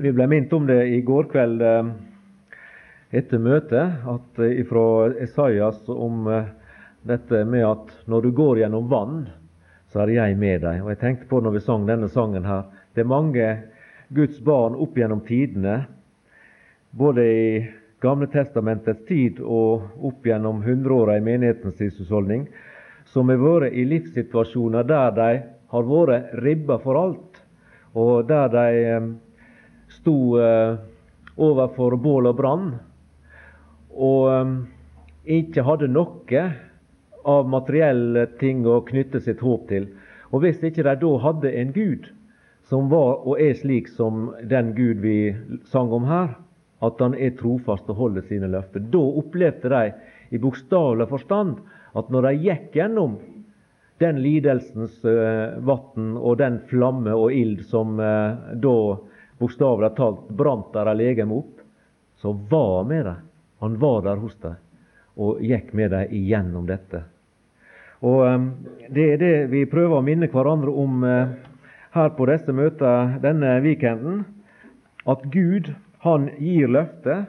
Vi ble minnet om det i går kveld eh, etter møtet, at eh, fra Esaias om eh, dette med at når du går gjennom vann, så er jeg med deg. Og Jeg tenkte på når vi sang denne sangen her Det er mange Guds barn opp gjennom tidene, både i Gamle testamentets tid og opp gjennom hundreåra i menighetens livshusholdning, som har vært i livssituasjoner der de har vært ribba for alt, og der de sto eh, overfor bål og brann og eh, ikke hadde noe av materielle ting å knytte sitt håp til. Og hvis ikke de da hadde en Gud som var og er slik som den Gud vi sang om her, at han er trofast og holder sine løfter, da opplevde de i bokstavelig forstand at når de gikk gjennom den lidelsens uh, vann og den flamme og ild som da bokstavelig talt brant deres legeme opp, så var han med dem. Han var der hos dem og gikk med dem igjennom dette. Og um, Det er det vi prøver å minne hverandre om uh, her på disse møtene denne weekenden. At Gud, han gir løfter.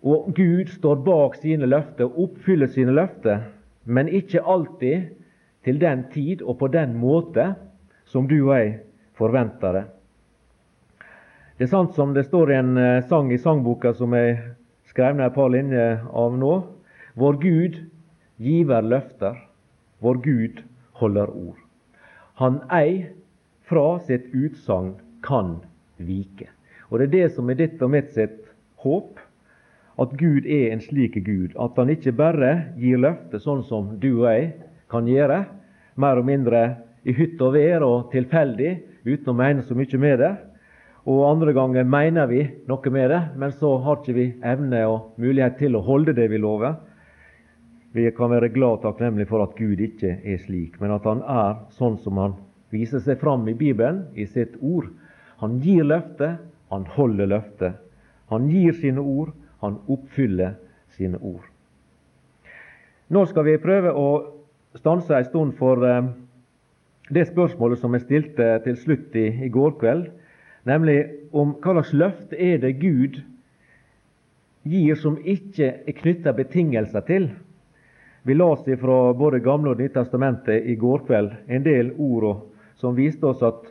Og Gud står bak sine løfter og oppfyller sine løfter, men ikke alltid til den tid og på den måte som du og jeg forventer det. Det er sant som det står i en uh, sang i sangboka som jeg skrev ned et par linjer av nå. Vår Gud giver løfter, vår Gud holder ord. Han ei fra sitt utsagn kan vike. Og Det er det som er ditt og mitt sitt håp, at Gud er en slik Gud. At han ikke bare gir løfter sånn som du og jeg kan gjøre, mer og mindre i hytt og vær og tilfeldig, uten å mene så mye med det, og andre ganger mener vi noe med det, men så har ikke vi evne og mulighet til å holde det vi lover. Vi kan være glad og takknemlige for at Gud ikke er slik, men at Han er sånn som Han viser seg fram i Bibelen, i sitt ord. Han gir løftet, han holder løftet. Han gir sine ord, han oppfyller sine ord. Nå skal vi prøve å stanse en stund for eh, det spørsmålet som jeg stilte til slutt i, i går kveld nemlig om hva slags løfte er det Gud gir som ikke er knytta betingelser til. Vi las fra både Gamle og Nye testamentet i går kveld en del ord som viste oss at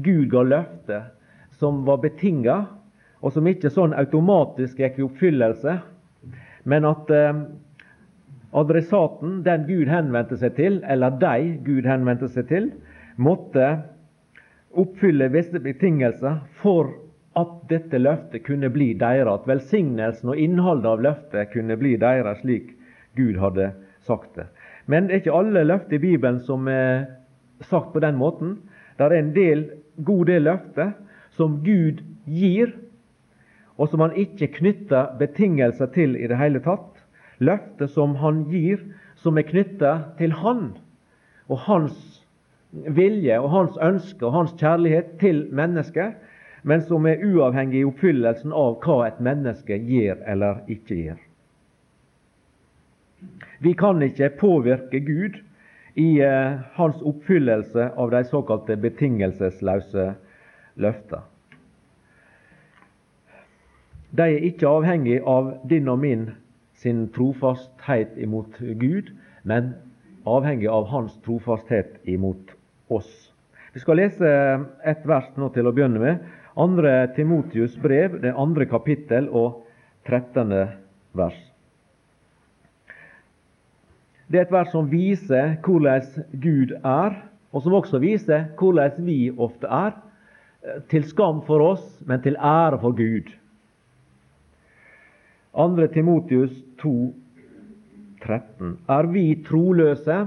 Gud ga løfter som var betinga, og som ikke sånn automatisk gikk i oppfyllelse, men at eh, adressaten, den Gud henvendte seg til, eller de Gud henvendte seg til, måtte oppfylle visse betingelser for at dette løftet kunne bli deres, at velsignelsen og innholdet av løftet kunne bli deres, slik Gud hadde sagt det. Men det er ikke alle løfter i Bibelen som er sagt på den måten. Det er en del, god del løfter som Gud gir, og som han ikke knytter betingelser til i det hele tatt. Løfter som han gir, som er knytta til Han og Hans vilje og hans ønske og hans kjærlighet til mennesket, men som er uavhengig i oppfyllelsen av hva et menneske gjør eller ikke gjør. Vi kan ikke påvirke Gud i eh, hans oppfyllelse av de såkalte betingelsesløse løfter. De er ikke avhengig av din og min sin trofasthet imot Gud, men avhengig av hans trofasthet imot oss. Vi skal lese et vers nå til å begynne med. Andre Timotius brev, det andre kapittel og 13. vers. Det er et vers som viser hvordan Gud er, og som også viser hvordan vi ofte er. Til skam for oss, men til ære for Gud. 2. Timotius 2, 13. Er vi troløse,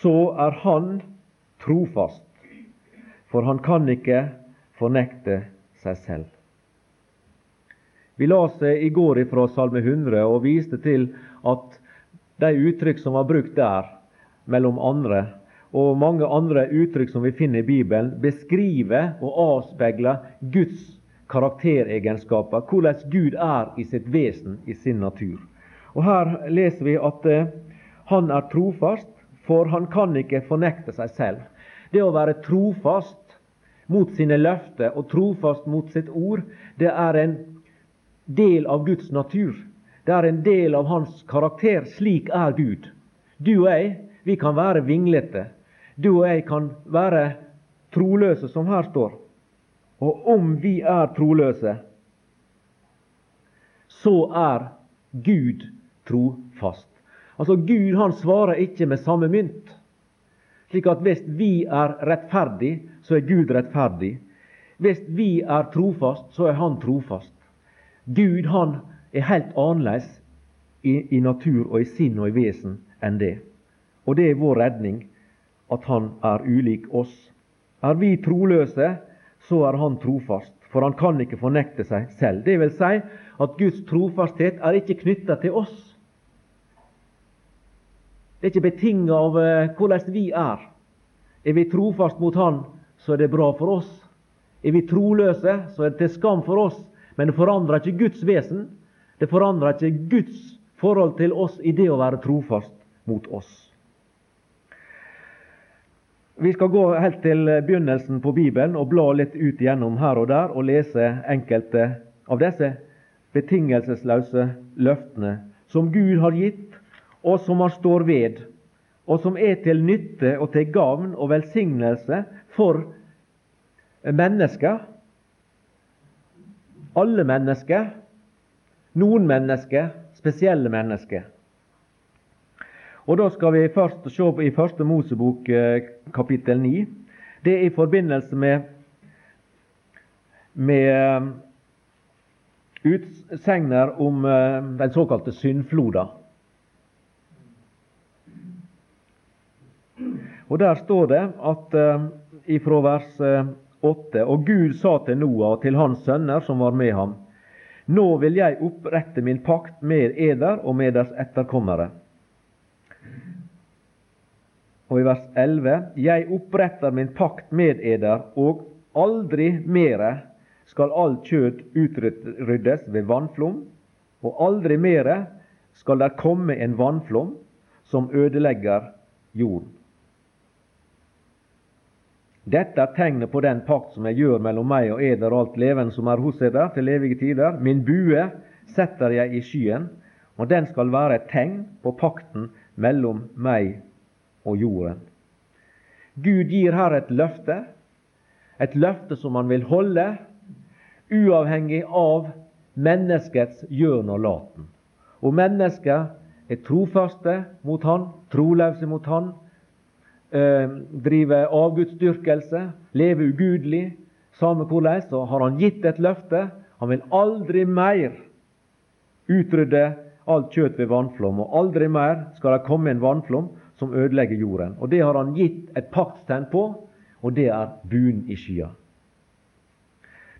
så er han trofast, for han kan ikke fornekte seg selv. Vi leste i går fra Salme 100 og viste til at de uttrykk som var brukt der, mellom andre, og mange andre uttrykk som vi finner i Bibelen, beskriver og avspeiler Guds karakteregenskaper, hvordan Gud er i sitt vesen, i sin natur. Og Her leser vi at eh, han er trofast, for han kan ikke fornekte seg selv. Det å være trofast mot sine løfter og trofast mot sitt ord, det er en del av Guds natur. Det er en del av hans karakter. Slik er Gud. Du og jeg, vi kan være vinglete. Du og jeg kan være troløse, som her står. Og om vi er troløse, så er Gud trofast. Altså, Gud han svarer ikke med samme mynt. Slik at hvis vi er rettferdig, så er Gud rettferdig. Hvis vi er trofast, så er Han trofast. Gud han er helt annerledes i, i natur og i sinn og i vesen enn det. Og det er vår redning, at han er ulik oss. Er vi troløse, så er han trofast, for han kan ikke fornekte seg selv. Det vil si at Guds trofasthet er ikke knytta til oss. Det er ikke betinga av uh, hvordan vi er. Er vi trofast mot Han, så er det bra for oss. Er vi troløse, så er det til skam for oss. Men det forandrer ikke Guds vesen. Det forandrer ikke Guds forhold til oss i det å være trofast mot oss. Vi skal gå helt til begynnelsen på Bibelen og bla litt ut igjennom her og der og lese enkelte av disse betingelsesløse løftene som Gud har gitt, og som Han står ved, og som er til nytte og til gavn og velsignelse for mennesker. Alle mennesker. Noen mennesker, spesielle mennesker. Og Da skal vi først se i Første Mosebok eh, kapittel 9. Det er i forbindelse med, med eh, utsegner om eh, den såkalte syndfloda. Og Der står det at ifra vers 8.: Og Gud sa til Noah og til hans sønner som var med ham:" Nå vil jeg opprette min pakt med eder og med deres etterkommere og i vers 11.: Jeg oppretter min pakt med eder, og aldri mere skal alt kjøtt utryddes ved vannflom, og aldri mere skal der komme en vannflom som ødelegger jorden. Dette er tegnet på den pakt som jeg gjør mellom meg og eder og alt leven som er hos eder til evige tider. Min bue setter jeg i skyen, og den skal være et tegn på pakten mellom meg og jorden. Gud gir her et løfte, et løfte som han vil holde, uavhengig av menneskets gjørn og laten. Og mennesker er trofaste mot han, troløse mot han, eh, driver avgudsdyrkelse, lever ugudelig. Samme hvordan, så har han gitt et løfte. Han vil aldri mer utrydde alt kjøtt ved vannflom, og aldri mer skal det komme en vannflom som ødelegger jorden. Og Det har han gitt et paktstegn på, og det er buen i skya.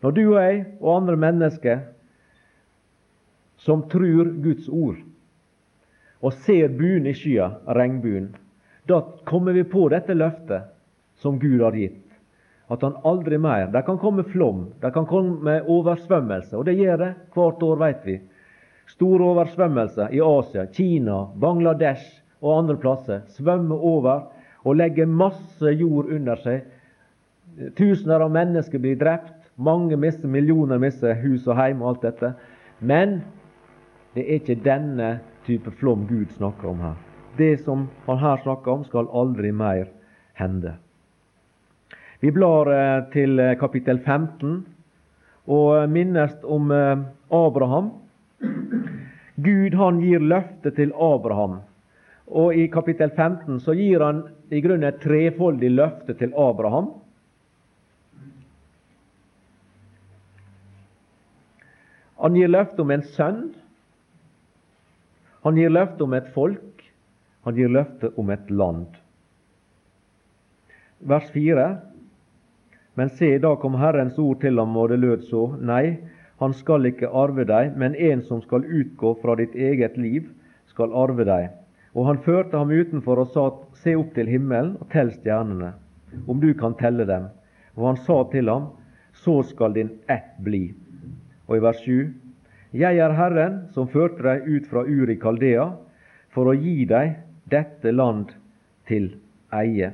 Når du og jeg og andre mennesker som tror Guds ord, og ser buen i skya, regnbuen, da kommer vi på dette løftet som Gud har gitt. At han aldri mer Det kan komme flom, det kan komme oversvømmelse, og det gjør det hvert år, veit vi. Store oversvømmelser i Asia, Kina, Bangladesh, og andre plasser. svømmer over og legger masse jord under seg. Tusener av mennesker blir drept. Mange mister, millioner mister hus og heim og alt dette. Men det er ikke denne type flom Gud snakker om her. Det som han her snakker om, skal aldri mer hende. Vi blar eh, til eh, kapittel 15 og minnes om eh, Abraham. Gud han gir løfte til Abraham og i kapittel 15 så gir han i grunnen et trefoldig løfte til Abraham. Han gir løfte om en sønn. Han gir løfte om et folk. Han gir løfte om et land. Vers 4. Men se, da kom Herrens ord til ham, og det lød så. Nei, han skal ikke arve deg, men en som skal utgå fra ditt eget liv, skal arve deg. Og han førte ham utenfor og sa, Se opp til himmelen og tell stjernene, om du kan telle dem. Og han sa til ham, Så skal din ett bli. Og i vers 7, Jeg er Herren som førte deg ut fra Uri Kaldea, for å gi deg dette land til eie.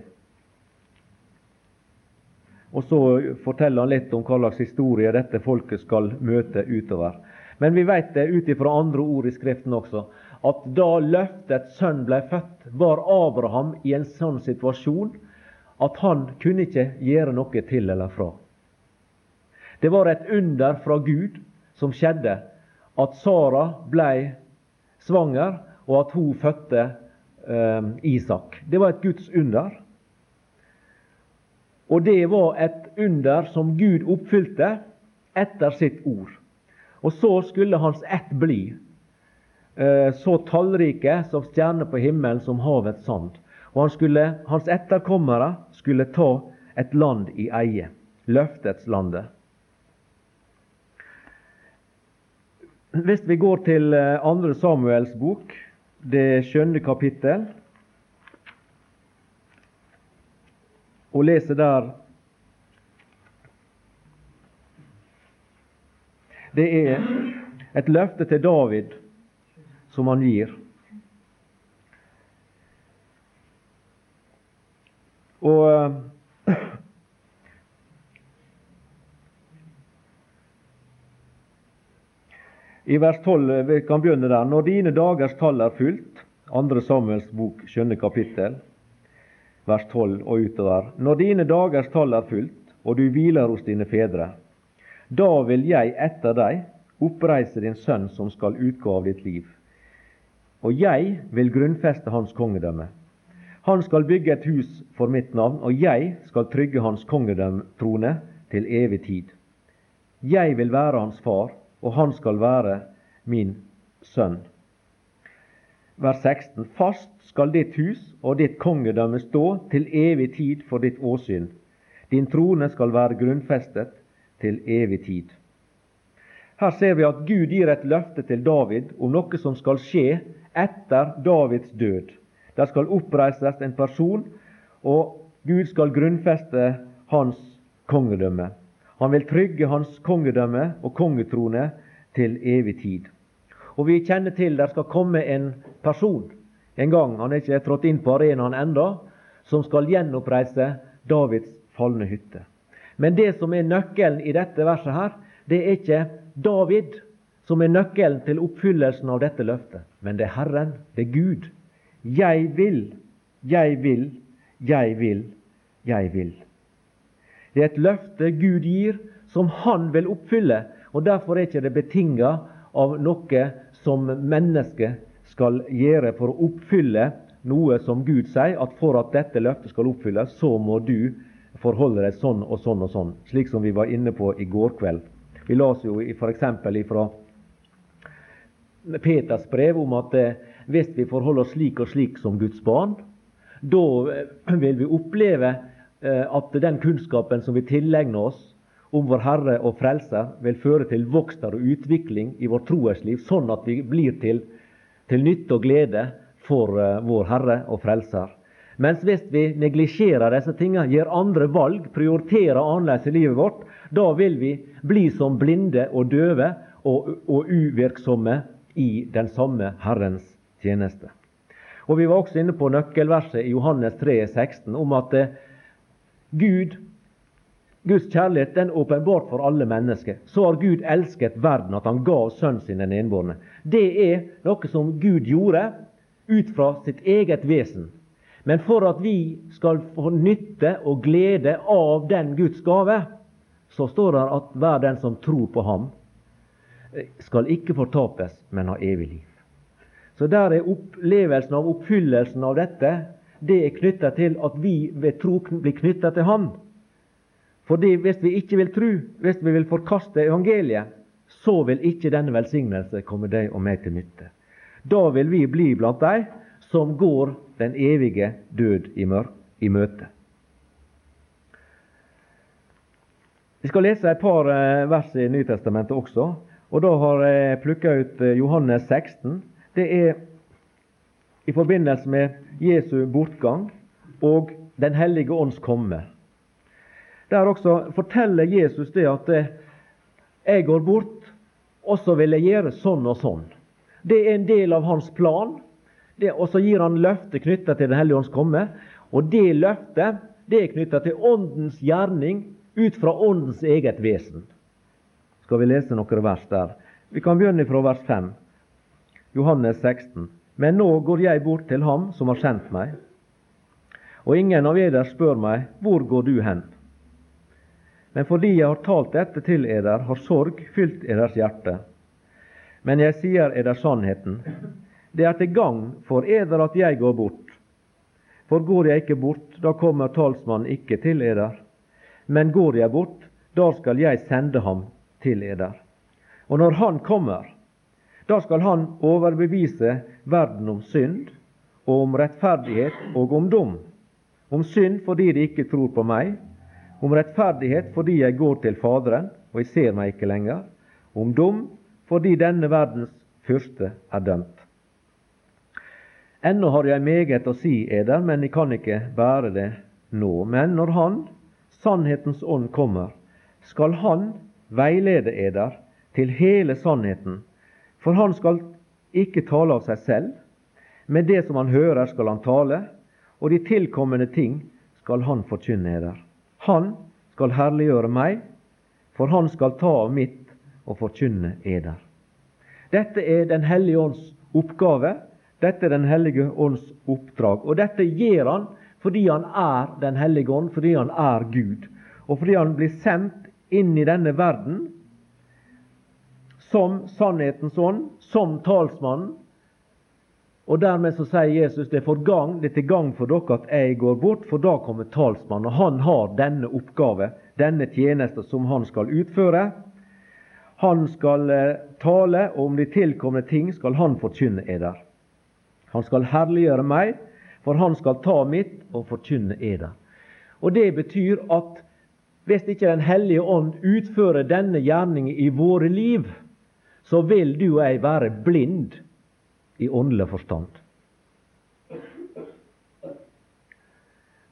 Og så forteller han litt om hva slags historie dette folket skal møte utover. Men vi vet det ut ifra andre ord i Skriften også, at da løftets sønn ble født, var Abraham i en sånn situasjon at han kunne ikke gjøre noe til eller fra. Det var et under fra Gud som skjedde, at Sara ble svanger, og at hun fødte Isak. Det var et Guds under. Og det var et under som Gud oppfylte etter sitt ord. Og så skulle hans ett bli eh, så tallrike som stjerner på himmelen som havets sand. Og skulle, hans etterkommere skulle ta et land i eie, løftets landet. Hvis vi går til 2. Samuels bok, det skjønne kapittel, og leser der Det er et løfte til David som han gir. Og I vers 12 eh, vi kan begynne der. Når dine dagers tall er fylt, andre Samuels bok, skjønne kapittel, vers 12 og utover. Når dine dagers tall er fylt, og du hviler hos dine fedre, da vil jeg etter deg oppreise din sønn som skal utgå av ditt liv. Og jeg vil grunnfeste hans kongedømme. Han skal bygge et hus for mitt navn, og jeg skal trygge hans kongedømmetrone til evig tid. Jeg vil være hans far, og han skal være min sønn. Vers 16. Fast skal ditt hus og ditt kongedømme stå til evig tid for ditt åsyn. Din trone skal være grunnfestet til evig tid. Her ser vi at Gud gir et løfte til David om noe som skal skje etter Davids død. Det skal oppreises en person, og Gud skal grunnfeste hans kongedømme. Han vil trygge hans kongedømme og kongetrone til evig tid. Og vi kjenner til der skal komme en person en gang, han er ikke trådt inn på arenaen enda, som skal gjenoppreise Davids falne hytte. Men det som er nøkkelen i dette verset her, det er ikke David som er nøkkelen til oppfyllelsen av dette løftet, men det er Herren, det er Gud. Jeg vil, jeg vil, jeg vil, jeg vil. Det er et løfte Gud gir, som Han vil oppfylle. og Derfor er ikke det betinga av noe som mennesket skal gjøre for å oppfylle noe som Gud sier, at for at dette løftet skal oppfylles, så må du forholde deg sånn og sånn og sånn, slik som vi var inne på i går kveld. Vi las jo f.eks. fra Peters brev om at eh, hvis vi forholder oss slik og slik som Guds barn, da eh, vil vi oppleve at den kunnskapen som vi tilegner oss om vår Herre og Frelser, vil føre til vokst og utvikling i vårt troesliv, sånn at vi blir til, til nytte og glede for uh, vår Herre og Frelser. Mens hvis vi neglisjerer disse tingene, gjør andre valg, prioriterer annerledes i livet vårt, da vil vi bli som blinde og døve og, og uvirksomme i den samme Herrens tjeneste. Og Vi var også inne på nøkkelverset i Johannes 3, 16, om at uh, Gud, Guds kjærlighet den er åpenbart for alle mennesker. Så har Gud elsket verden at han ga sønnen sin den enbårne. Det er noe som Gud gjorde ut fra sitt eget vesen. Men for at vi skal få nytte og glede av den Guds gave, så står det at hver den som tror på ham, skal ikke fortapes, men ha evig liv. Så der er opplevelsen av oppfyllelsen av dette det er knytta til at vi ved tro blir knytta til Han. Fordi hvis vi ikke vil tro, hvis vi vil forkaste evangeliet, så vil ikke denne velsignelse komme deg og meg til nytte. Da vil vi bli blant de som går den evige død i, mørk, i møte. Vi skal lese et par eh, vers i Nytestamentet også. og Da har jeg plukka ut eh, Johannes 16. Det er i forbindelse med Jesu bortgang og Den hellige ånds komme. Der også forteller Jesus det at eh, 'jeg går bort, og så vil jeg gjøre sånn og sånn'. Det er en del av hans plan. og så gir han løftet knytta til Den hellige ånds komme. Og det løftet det er knytta til Åndens gjerning ut fra Åndens eget vesen. Skal vi lese noen vers der? Vi kan begynne fra vers 5. Johannes 16. Men nå går jeg bort til ham som har sendt meg, og ingen av eder spør meg, hvor går du hen? Men fordi jeg har talt dette til eder, har sorg fylt eders hjerte. Men jeg sier eder sannheten. Det er til gagn for eder at jeg går bort. For går jeg ikke bort, da kommer talsmannen ikke til eder. Men går jeg bort, da skal jeg sende ham til eder. Og når han kommer, da skal han overbevise verden om synd, og om rettferdighet og om dom. Om synd fordi de ikke tror på meg, om rettferdighet fordi jeg går til Faderen, og jeg ser meg ikke lenger, om dom fordi denne verdens fyrste er dømt. Ennå har jeg meget å si eder, men jeg kan ikke bære det nå. Men når Han, sannhetens ånd, kommer, skal Han veilede eder til hele sannheten, for han skal ikke tale av seg selv, men det som han hører, skal han tale, og de tilkommende ting skal han forkynne eder. Han skal herliggjøre meg, for han skal ta av mitt og forkynne eder. Dette er Den hellige ånds oppgave. Dette er Den hellige ånds oppdrag. Og dette gjør han fordi han er Den hellige ånd, fordi han er Gud, og fordi han blir sendt inn i denne verden som sannhetens ånd, som talsmannen. Og Dermed så sier Jesus det er, gang, det er til gang for dere at jeg går bort, for da kommer talsmannen. Og han har denne oppgave, denne tjeneste som han skal utføre. Han skal eh, tale, og om de tilkomne ting skal han forkynne eder. Han skal herliggjøre meg, for han skal ta mitt og forkynne eder. Og Det betyr at hvis ikke Den hellige ånd utfører denne gjerningen i våre liv, så vil du og jeg være blind i åndelig forstand.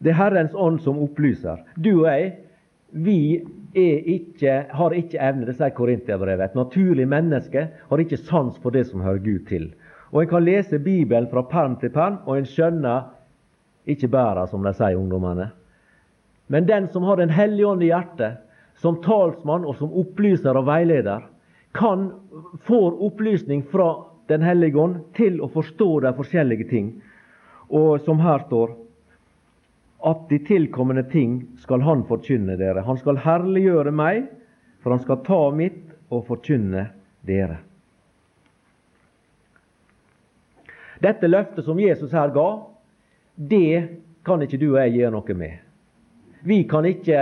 Det er Herrens ånd som opplyser. Du og jeg, vi ikke, har ikke evne, det sier Korintiabrevet. Et naturlig menneske har ikke sans for det som hører Gud til. Og En kan lese Bibelen fra perm til perm, og en skjønner ikke bæra, som de sier ungdommene. Men den som har Den hellige ånd i hjertet, som talsmann og som opplyser og veileder, kan får opplysning fra Den hellige ånd til å forstå de forskjellige ting. Og som her står at de tilkommende ting skal Han forkynne dere. Han skal herliggjøre meg, for han skal ta mitt og forkynne dere. Dette løftet som Jesus her ga, det kan ikke du og jeg gjøre noe med. Vi kan ikke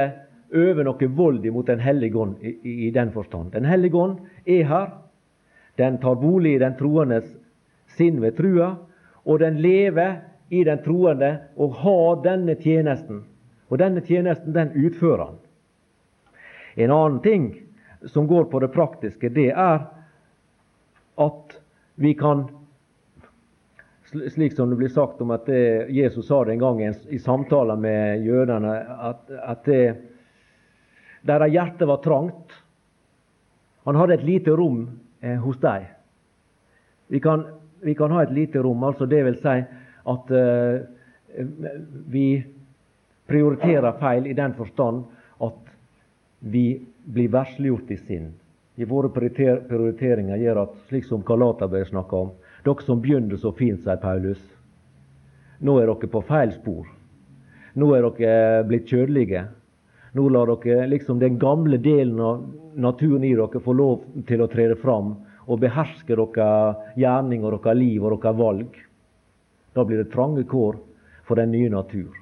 øve noe vold imot Den hellige ånd i, i, i den forstand. Den hellige ånd er her. Den tar bolig i den troendes sinn ved trua, og den lever i den troende og har denne tjenesten. Og denne tjenesten, den utfører han. En annen ting som går på det praktiske, det er at vi kan slik som det blir sagt om at det, Jesus sa det en gang i samtaler med jødene, at, at det, deres hjerte var trangt. Han hadde et lite rom eh, hos dem. Vi vi kan, ha et lite rom, altså det vil si at eh, vi prioriterer feil i den forstand at vi blir versliggjort i sinn. I våre prioriteringer gjør at, slik som Kalaterbrevet snakker om Dere som begynner så fint, sier Paulus. Nå er dere på feil spor. Nå er dere blitt kjødelige. Nå lar dere liksom den gamle delen av naturen i dere få lov til å trede fram og beherske deres gjerning og deres liv og deres valg. Da blir det trange kår for den nye natur.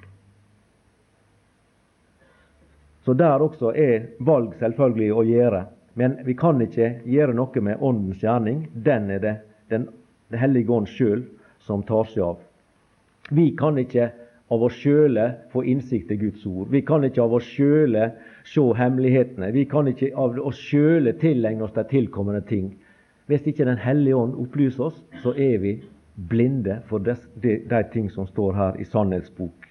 Så der også er valg selvfølgelig å gjøre. Men vi kan ikke gjøre noe med Åndens gjerning. Den er det den hellige ånd sjøl som tar seg av. Vi kan ikke av oss sjøle få innsikt i Guds ord. Vi kan ikke av oss sjøle se hemmelighetene. Vi kan ikke av oss sjøle tilegne oss de tilkommende ting. Hvis ikke Den hellige ånd opplyser oss, så er vi blinde for de, de, ting som står her i Sannhetsbok,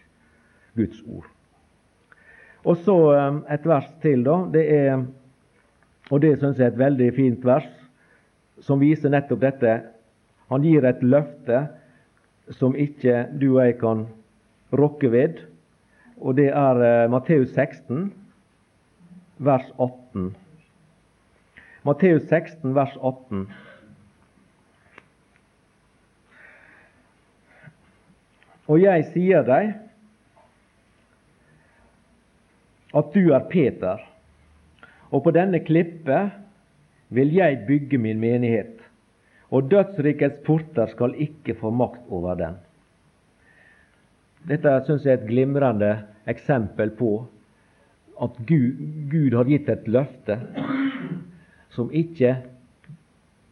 Guds ord. Og så um, et vers til, da. Det er, og det syns jeg er et veldig fint vers, som viser nettopp dette. Han gir et løfte som ikke du og jeg kan rokke ved. Og det er uh, Matteus 16. vers 18. Matteus 16, vers 18. Og jeg sier deg at du er Peter, og på denne klippet vil jeg bygge min menighet, og dødsrikets porter skal ikke få makt over den. Dette syns jeg er et glimrende eksempel på at Gud, Gud har gitt et løfte som ikke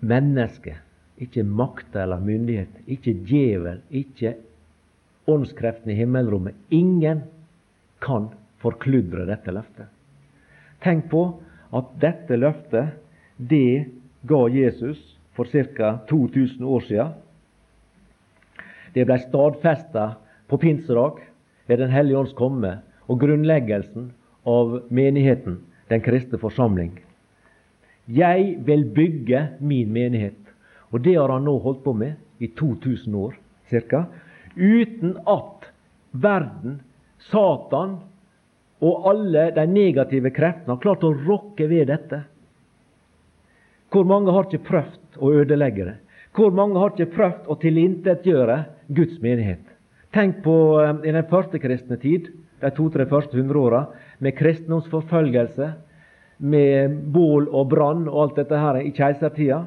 menneske, ikke makta eller myndighet, ikke djevel, ikke åndskreften i himmelrommet Ingen kan forkludre dette løftet. Tenk på at dette løftet, det ga Jesus for ca. 2000 år siden. Det ble stadfesta på pinsedag er Den hellige ånds komme og grunnleggelsen av menigheten, den kristne forsamling. Jeg vil bygge min menighet. Og det har han nå holdt på med i 2000 år ca. Uten at verden, Satan og alle de negative kreftene har klart å rokke ved dette. Hvor mange har ikke prøvd å ødelegge det? Hvor mange har ikke prøvd å tilintetgjøre Guds menighet? Tenk på eh, i den første kristne tid, de to-tre første hundreåra, med kristendomsforfølgelse, med bål og brann og alt dette her i keisertida.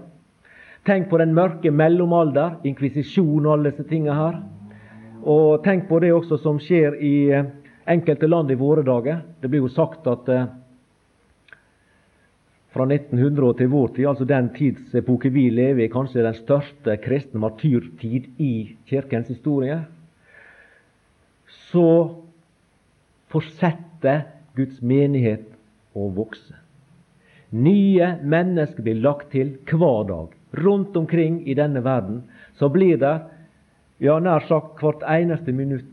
Tenk på den mørke mellomalder, inkvisisjon og alle disse tinga her. Og tenk på det også som skjer i eh, enkelte land i våre dager. Det blir jo sagt at eh, fra 1900 til vår tid, altså den tidsepoke vi lever i, kanskje den største kristne martyrtid i kirkens historie, så fortsetter Guds menighet å vokse. Nye mennesker blir lagt til hver dag. Rundt omkring i denne verden så blir det, ja nær sagt hvert eneste minutt,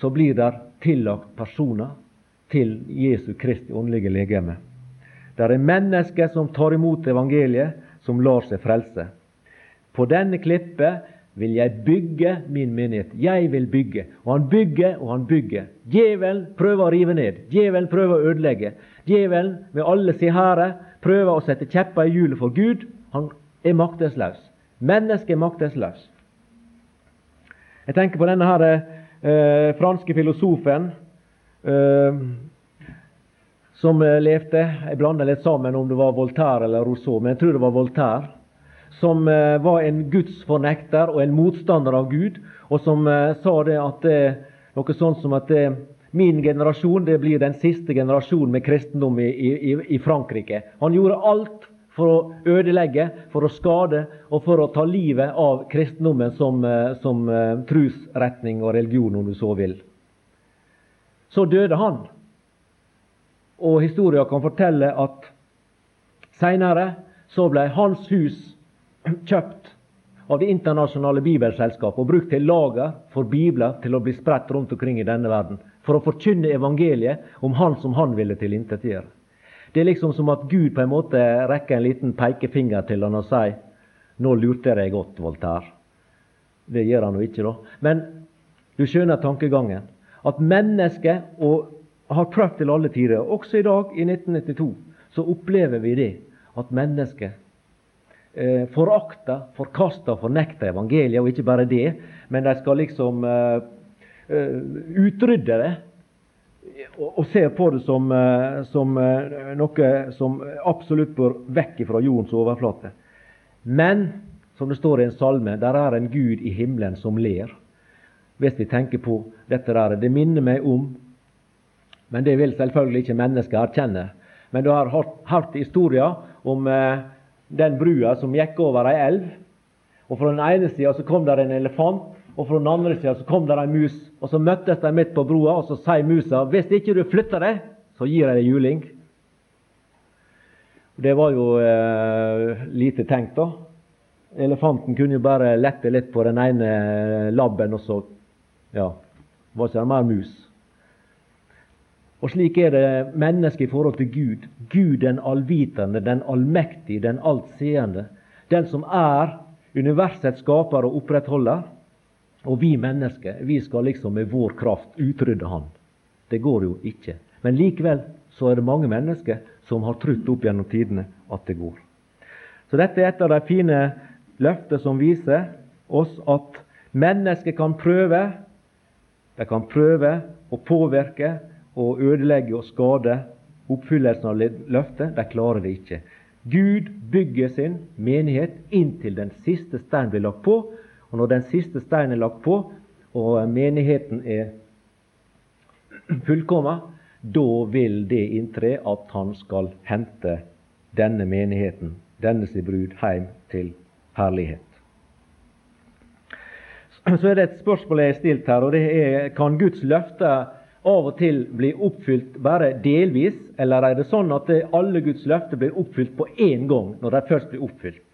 så blir det tillagt personer til Jesu Kristi åndelige legeme. Det er mennesker som tar imot evangeliet, som lar seg frelse. På denne klippet vil jeg bygge min menighet. Jeg vil bygge. Og han bygger og han bygger. Djevelen prøver å rive ned. Djevelen prøver å ødelegge. Djevelen med alle sin hære prøver å sette kjepper i hjulet for Gud. Han er maktesløs. Mennesket er maktesløs. Jeg tenker på denne her, eh, franske filosofen eh, som levde Jeg blander litt sammen om det var Voltaire eller Rousseau, men jeg tror det var Voltaire som eh, var en gudsfornekter og en motstander av Gud, og som eh, sa det at det, noe sånt som at min generasjon det blir den siste generasjonen med kristendom i, i, i Frankrike. Han gjorde alt for å ødelegge, for å skade og for å ta livet av kristendommen som, eh, som trusretning og religion, om du så vil. Så døde han. Og historia kan fortelle at seinere så ble hans hus kjøpt av det internasjonale bibelselskapet og brukt til lager for bibler til å bli spredt rundt omkring i denne verden. For å forkynne evangeliet om Han som Han ville tilintetgjøre. Det er liksom som at Gud på en måte rekker en liten pekefinger til han og sier Nå lurte jeg deg godt, Voltaire. Det gjør han jo ikke, da. Men du skjønner tankegangen. At mennesket, og har prøvd til alle tider, også i dag, i 1992, så opplever vi det. At mennesket eh, forakter, forkaster og fornekta evangeliet. Og ikke bare det, men de skal liksom eh, utrydde det. Og, og ser på det som, som noe som absolutt bør vekk fra jordens overflate. Men, som det står i en salme, der er en Gud i himmelen som ler. Hvis vi tenker på dette der. Det minner meg om Men det vil selvfølgelig ikke mennesker erkjenne. Men du har hørt historier om eh, den brua som gikk over ei elv. Og Fra den ene sida kom der en elefant, og fra den andre sida kom der ei mus. Og Så møttes de midt på brua, og så sier musa hvis ikke du flytter deg, så gir jeg deg juling. Det var jo eh, lite tenkt, da. Elefanten kunne jo bare lette litt på den ene labben, og så ja, var ikke det mer mus. Og slik er det mennesket i forhold til Gud. Gud den allvitende, den allmektige, den altseende. Den som er universets skaper og opprettholder. Og vi mennesker, vi skal liksom med vår kraft utrydde Han. Det går jo ikke. Men likevel så er det mange mennesker som har trutt opp gjennom tidene at det går. Så dette er et av de fine løfter som viser oss at mennesker kan prøve. De kan prøve å påvirke og ødelegge og skade oppfyllelsen av løftet. De klarer det ikke. Gud bygger sin menighet inntil den siste steinen blir lagt på. Og når den siste steinen er lagt på, og menigheten er fullkommen, da vil det inntre at han skal hente denne menigheten, denne sin brud, hjem til herlighet. Så er det et spørsmål jeg har stilt her, og det er kan Guds løfter av og til blir oppfylt bare delvis, eller er det sånn at alle Guds løfter blir oppfylt på én gang når de først blir oppfylt?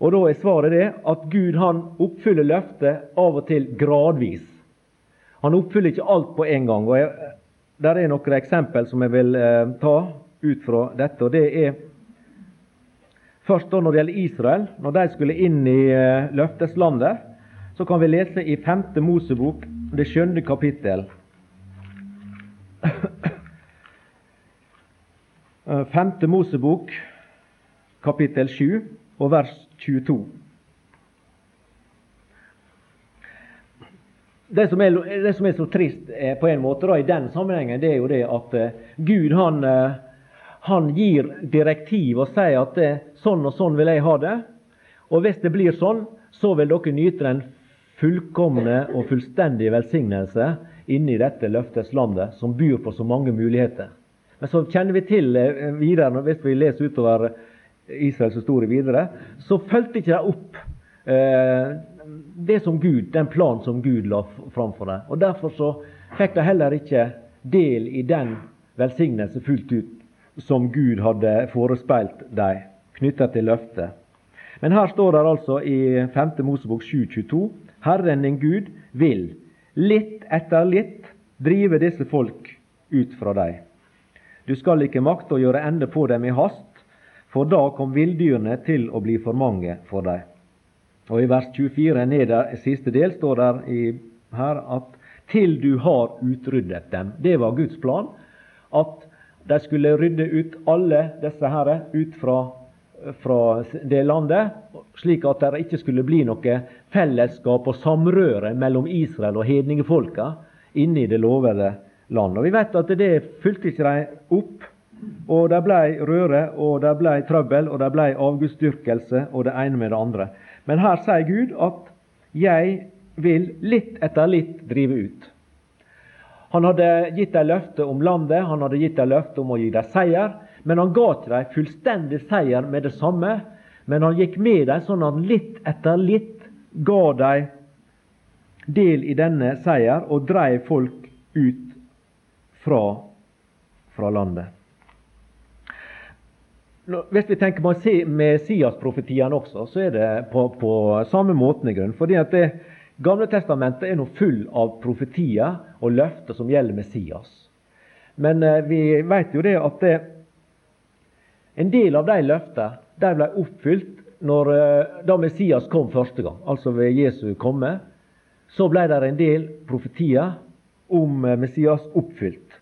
Og Da er svaret det at Gud han oppfyller løftet av og til gradvis. Han oppfyller ikke alt på en gang. og jeg, Der er noen eksempel som jeg vil eh, ta ut fra dette. og det er Først da når det gjelder Israel, når de skulle inn i eh, løfteslandet, så kan vi lese i 5. Mosebok, det skjønne kapittel. 5. Eh, Mosebok, kapittel 7, og vers 22. Det som, er, det som er, så trist er, på en måte da, i den sammenhengen, det er jo det at uh, Gud han, han, gir direktiv og sier at sånn og sånn vil jeg ha det. Og hvis det blir sånn, så vil dere nyte den fullkomne og fullstendige velsignelse inne i dette løftes landet, som byr på så mange muligheter. Men så kjenner vi til videre, hvis vi leser utover Israels historie videre, så fulgte ikke de opp eh, det som Gud, den planen som Gud la framfor dem. Og Derfor så fikk de heller ikke del i den velsignelse fullt ut som Gud hadde forespeilt dem, knytta til løftet. Men her står det altså i 5. Mosebok 7,22.: Herren din Gud vil litt etter litt drive disse folk ut fra deg. Du skal ikke makte å gjøre ende på dem i hast, for da kom villdyrene til å bli for mange for dem. Og I vers 24 neder, siste del står der i, her at til du har utryddet dem. Det var Guds plan. At de skulle rydde ut alle disse herre ut fra, fra det landet, slik at det ikke skulle bli noe fellesskap og samrøre mellom Israel og hedningefolka inne i det lovede landet. Og Vi vet at det fulgte ikke de opp og det ble røre, og det ble trøbbel, og det ble avgudsdyrkelse og det ene med det andre. Men her sier Gud at 'jeg vil litt etter litt drive ut'. Han hadde gitt dem løfte om landet, han hadde gitt dem løfte om å gi dem seier. Men han ga til dem fullstendig seier med det samme. Men han gikk med dem sånn at litt etter litt ga de del i denne seier og dreiv folk ut fra, fra landet. Hvis vi tenker på Messias-profetiene også, så er det på, på samme måten i grunn. Fordi at det, Gamle testamentet er nå full av profetier og løfter som gjelder Messias. Men eh, vi vet jo det at det, en del av de løftene ble oppfylt når, eh, da Messias kom første gang, altså ved Jesu komme. Så ble det en del profetier om eh, Messias oppfylt.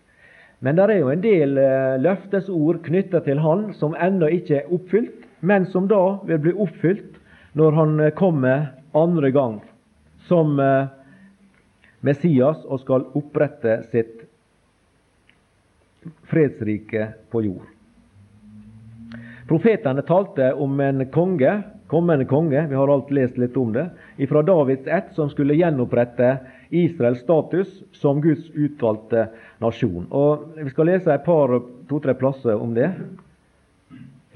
Men det er jo en del eh, løftesord knytta til han som ennå ikke er oppfylt, men som da vil bli oppfylt når han kommer andre gang som Messias og skal opprette sitt fredsrike på jord. Profetene talte om en konge, kommende konge, vi har alt lest litt om det, fra Davids ett, som skulle gjenopprette Israels status som Guds utvalgte nasjon. Og Vi skal lese et par, to-tre plasser om det.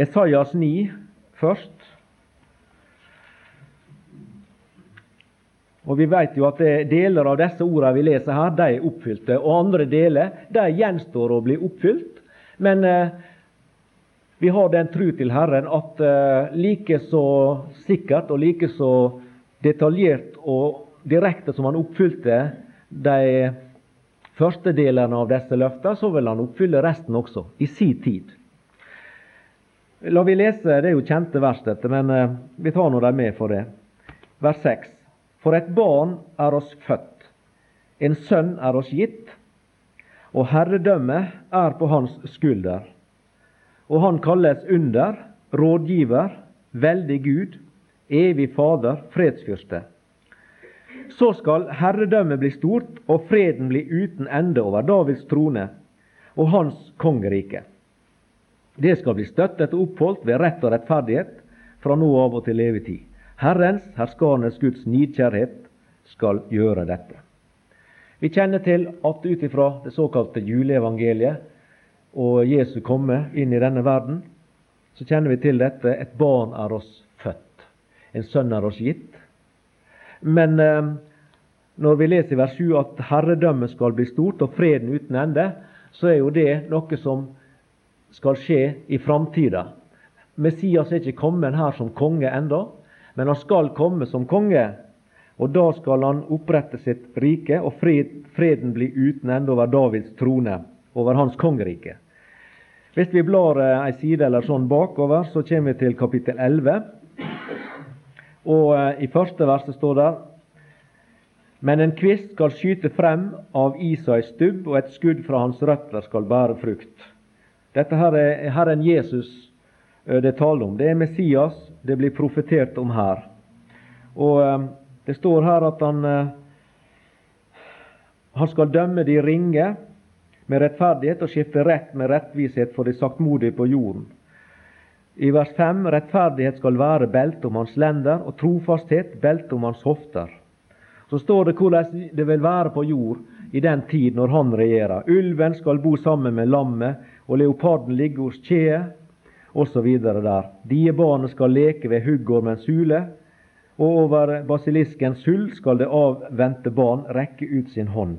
Esaias 9 først. Og Vi vet jo at deler av disse ordene vi leser her, de er oppfylte. Og andre deler de gjenstår å bli oppfylt. Men eh, vi har den tru til Herren at eh, like så sikkert og like så detaljert og direkte som han oppfylte de første delene av disse løftene, så vil han oppfylle resten også, i sin tid. La vi lese, Det er jo kjente vers, dette, men uh, vi tar nå dem med for det. Vers 6. For et barn er oss født, en sønn er oss gitt, og herredømmet er på hans skulder. Og han kalles under, rådgiver, veldig Gud, evig Fader, fredsfyrste. Så skal herredømmet bli stort, og freden bli uten ende over Davids trone og hans kongerike. Det skal bli støttet og oppholdt ved rett og rettferdighet fra nå av og til levetid. Herrens, herskarenes Guds nidkjærhet skal gjøre dette. Vi kjenner til at ut ifra det såkalte juleevangeliet og Jesu komme inn i denne verden, så kjenner vi til dette et barn er oss født, en sønn er oss gitt. Men eh, når vi leser i vers 7 at herredømmet skal bli stort og freden uten ende, så er jo det noe som skal skje i framtida. Messias er ikke kommet her som konge enda, men han skal komme som konge. Og da skal han opprette sitt rike, og fred, freden blir uten ende over Davids trone, over hans kongerike. Hvis vi blar eh, ei side eller sånn bakover, så kommer vi til kapittel 11. Og eh, i første verset står det men en kvist skal skyte frem av Isais stubb, og et skudd fra hans røtter skal bære frukt. Dette her er Herren Jesus eh, det taler om. Det er Messias det blir profetert om her. Og Det står her at han, han skal dømme de ringe med rettferdighet og skifte rett med rettvishet for de saktmodige på jorden. I vers 5.: Rettferdighet skal være belte om hans lender, og trofasthet belte om hans hofter. Så står det hvordan det vil være på jord i den tid når han regjerer. Ulven skal bo sammen med lammet, og leoparden ligge hos kjeet, osv. der. Diebarnet skal leke ved huggormens hule, og over basiliskens hull skal det avvente barn rekke ut sin hånd.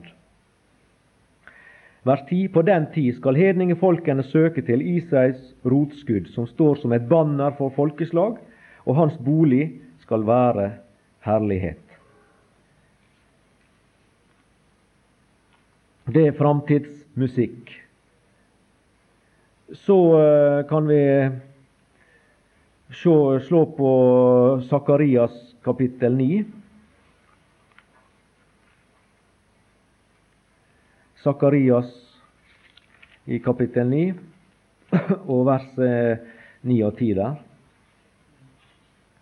Vers 10. På den tid skal hedningefolkene søke til Isais rotskudd, som står som et banner for folkeslag, og hans bolig skal være herlighet. Det er framtidsmusikk. Så uh, kan vi se, slå på Sakarias kapittel 9. Sakarias i kapittel 9 og vers 9 og 10 der.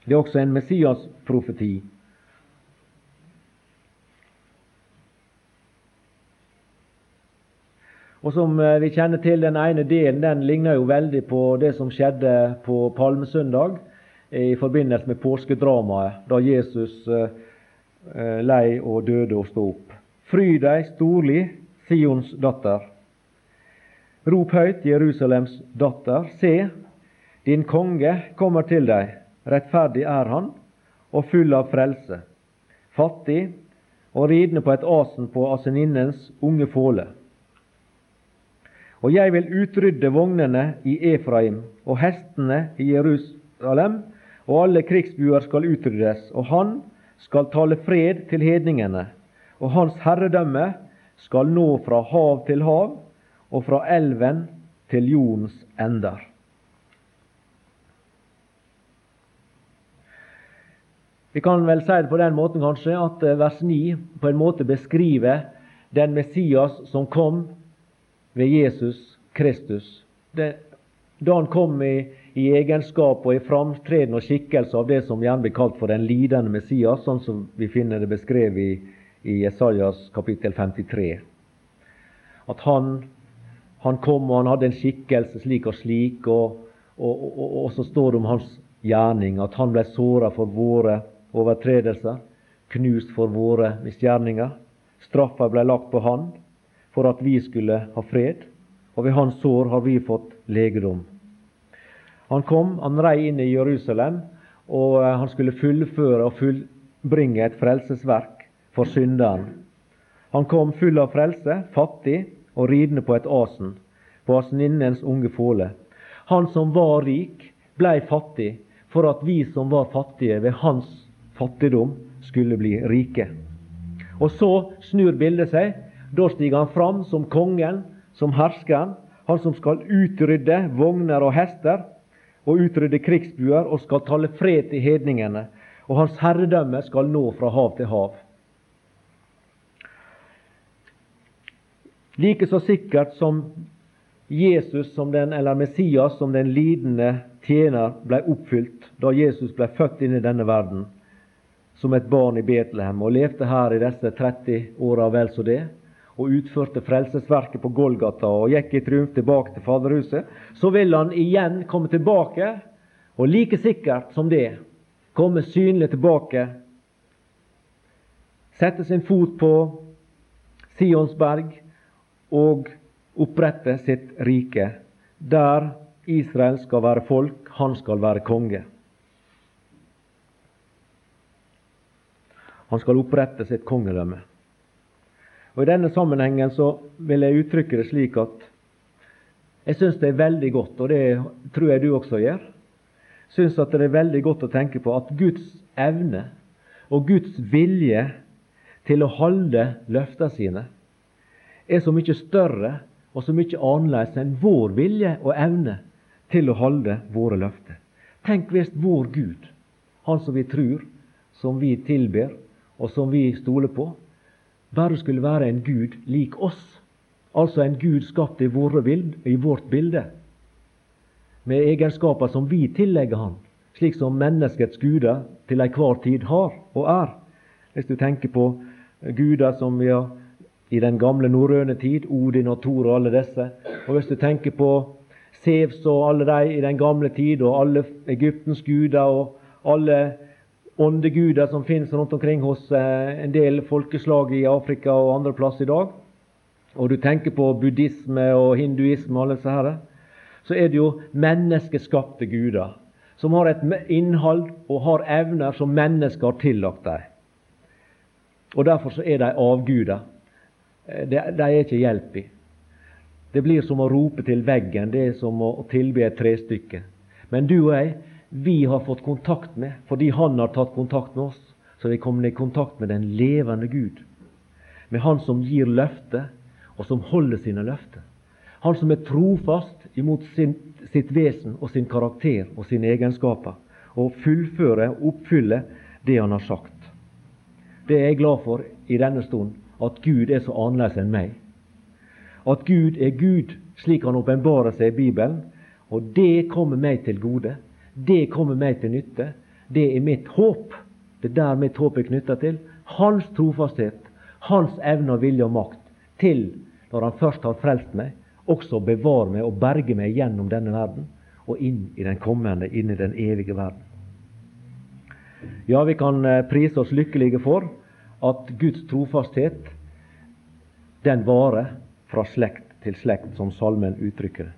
Det er også en Messias-profeti. Og som eh, vi kjenner til, den ene delen den ligner jo veldig på det som skjedde på Palmesøndag i forbindelse med påskedramaet, da Jesus eh, eh, lei og døde og sto opp. Fry deg storlig, Sions datter. Rop høyt, Jerusalems datter. Se, din konge kommer til deg. Rettferdig er han, og full av frelse. Fattig og ridende på et asen på aseninnens unge fåle. Og jeg vil utrydde vognene i Efraim og hestene i Jerusalem, og alle krigsbuer skal utryddes, og han skal tale fred til hedningene, og hans herredømme skal nå fra hav til hav og fra elven til jordens ender. Vi kan vel si det på den måten kanskje at eh, vers 9 på en måte beskriver den Messias som kom ved Jesus Kristus. Det, da han kom i, i, egenskap og i framtreden og skikkelse av det som gjerne blir kalt for den lidende Messias, sånn som vi finner det beskrevet i i Jesajas kapittel 53. At han, han kom og han hadde en skikkelse slik og slik, og, og, og, og så står det om hans gjerning, at han ble såra for våre overtredelser, knust for våre misgjerninger. Straffa ble lagt på han for at vi skulle ha fred, og ved hans sår har vi fått legedom. Han kom, han rei inn i Jerusalem, og eh, han skulle fullføre og fullbringe et frelsesverk for synderen. Han kom full av frelse, fattig og ridende på et asen, på asninnens unge fåle. Han som var rik, blei fattig for at vi som var fattige ved hans fattigdom, skulle bli rike. Og så snur bildet seg. Da stiger han fram som kongen, som herskeren, han som skal utrydde vogner og hester, og utrydde krigsbuer, og skal tale fred til hedningene. Og hans herredømme skal nå fra hav til hav. Like så sikkert som Jesus som den, eller Messias som den lidende tjener ble oppfylt da Jesus ble født inn i denne verden som et barn i Betlehem og levde her i disse 30 åra vel så det, og utførte frelsesverket på Golgata og gikk i triumf tilbake til Faderhuset, så vil han igjen komme tilbake, og like sikkert som det, komme synlig tilbake, sette sin fot på Sionsberg og opprette sitt rike, der Israel skal være folk, han skal være konge. Han skal opprette sitt kongedømme. Og I denne sammenhengen så vil jeg uttrykke det slik at jeg syns det er veldig godt, og det tror jeg du også gjør, syns at det er veldig godt å tenke på at Guds evne og Guds vilje til å holde løftene sine er så mye større og så mye annerledes enn vår vilje og evne til å holde våre løfter. Tenk hvis vår Gud, Han som vi tror, som vi tilber, og som vi stoler på, bare skulle være en Gud lik oss. Altså en Gud skapt i, bild, i vårt bilde, med egenskaper som vi tillegger Han, slik som menneskets guder til enhver tid har og er. Hvis du tenker på guder som vi har i den gamle norrøne tid, Odin og Thor og alle disse. Og hvis du tenker på Sevs og alle de i den gamle tid, og alle Egyptens guder og alle åndeguder som finnes rundt omkring hos eh, en del folkeslag i Afrika og andre plasser i dag, og du tenker på buddhisme og hinduisme og alle disse her, så er det jo menneskeskapte guder som har et innhold og har evner som mennesker har tillagt dem. Og Derfor så er de avguder. Eh, de, de er ikke hjelp i. Det blir som å rope til veggen. Det er som å tilbe et trestykke. Men du og jeg, vi har fått kontakt med, fordi Han har tatt kontakt med oss, så vi kommer i kontakt med den levende Gud. Med Han som gir løfter, og som holder sine løfter. Han som er trofast imot sin, sitt vesen og sin karakter og sine egenskaper, og fullfører og oppfyller det han har sagt. Det er jeg glad for i denne stund, at Gud er så annerledes enn meg. At Gud er Gud slik han åpenbarer seg i Bibelen. Og det kommer meg til gode. Det kommer meg til nytte. Det er mitt håp. Det er der mitt håp er knytta til. Hans trofasthet, hans evne og vilje og makt til, når han først har frelst meg, også bevare meg og berge meg gjennom denne verden og inn i den kommende, inn i den evige verden. Ja, vi kan eh, prise oss lykkelige for at Guds trofasthet, den varer fra slekt til slekt, som salmen uttrykker det.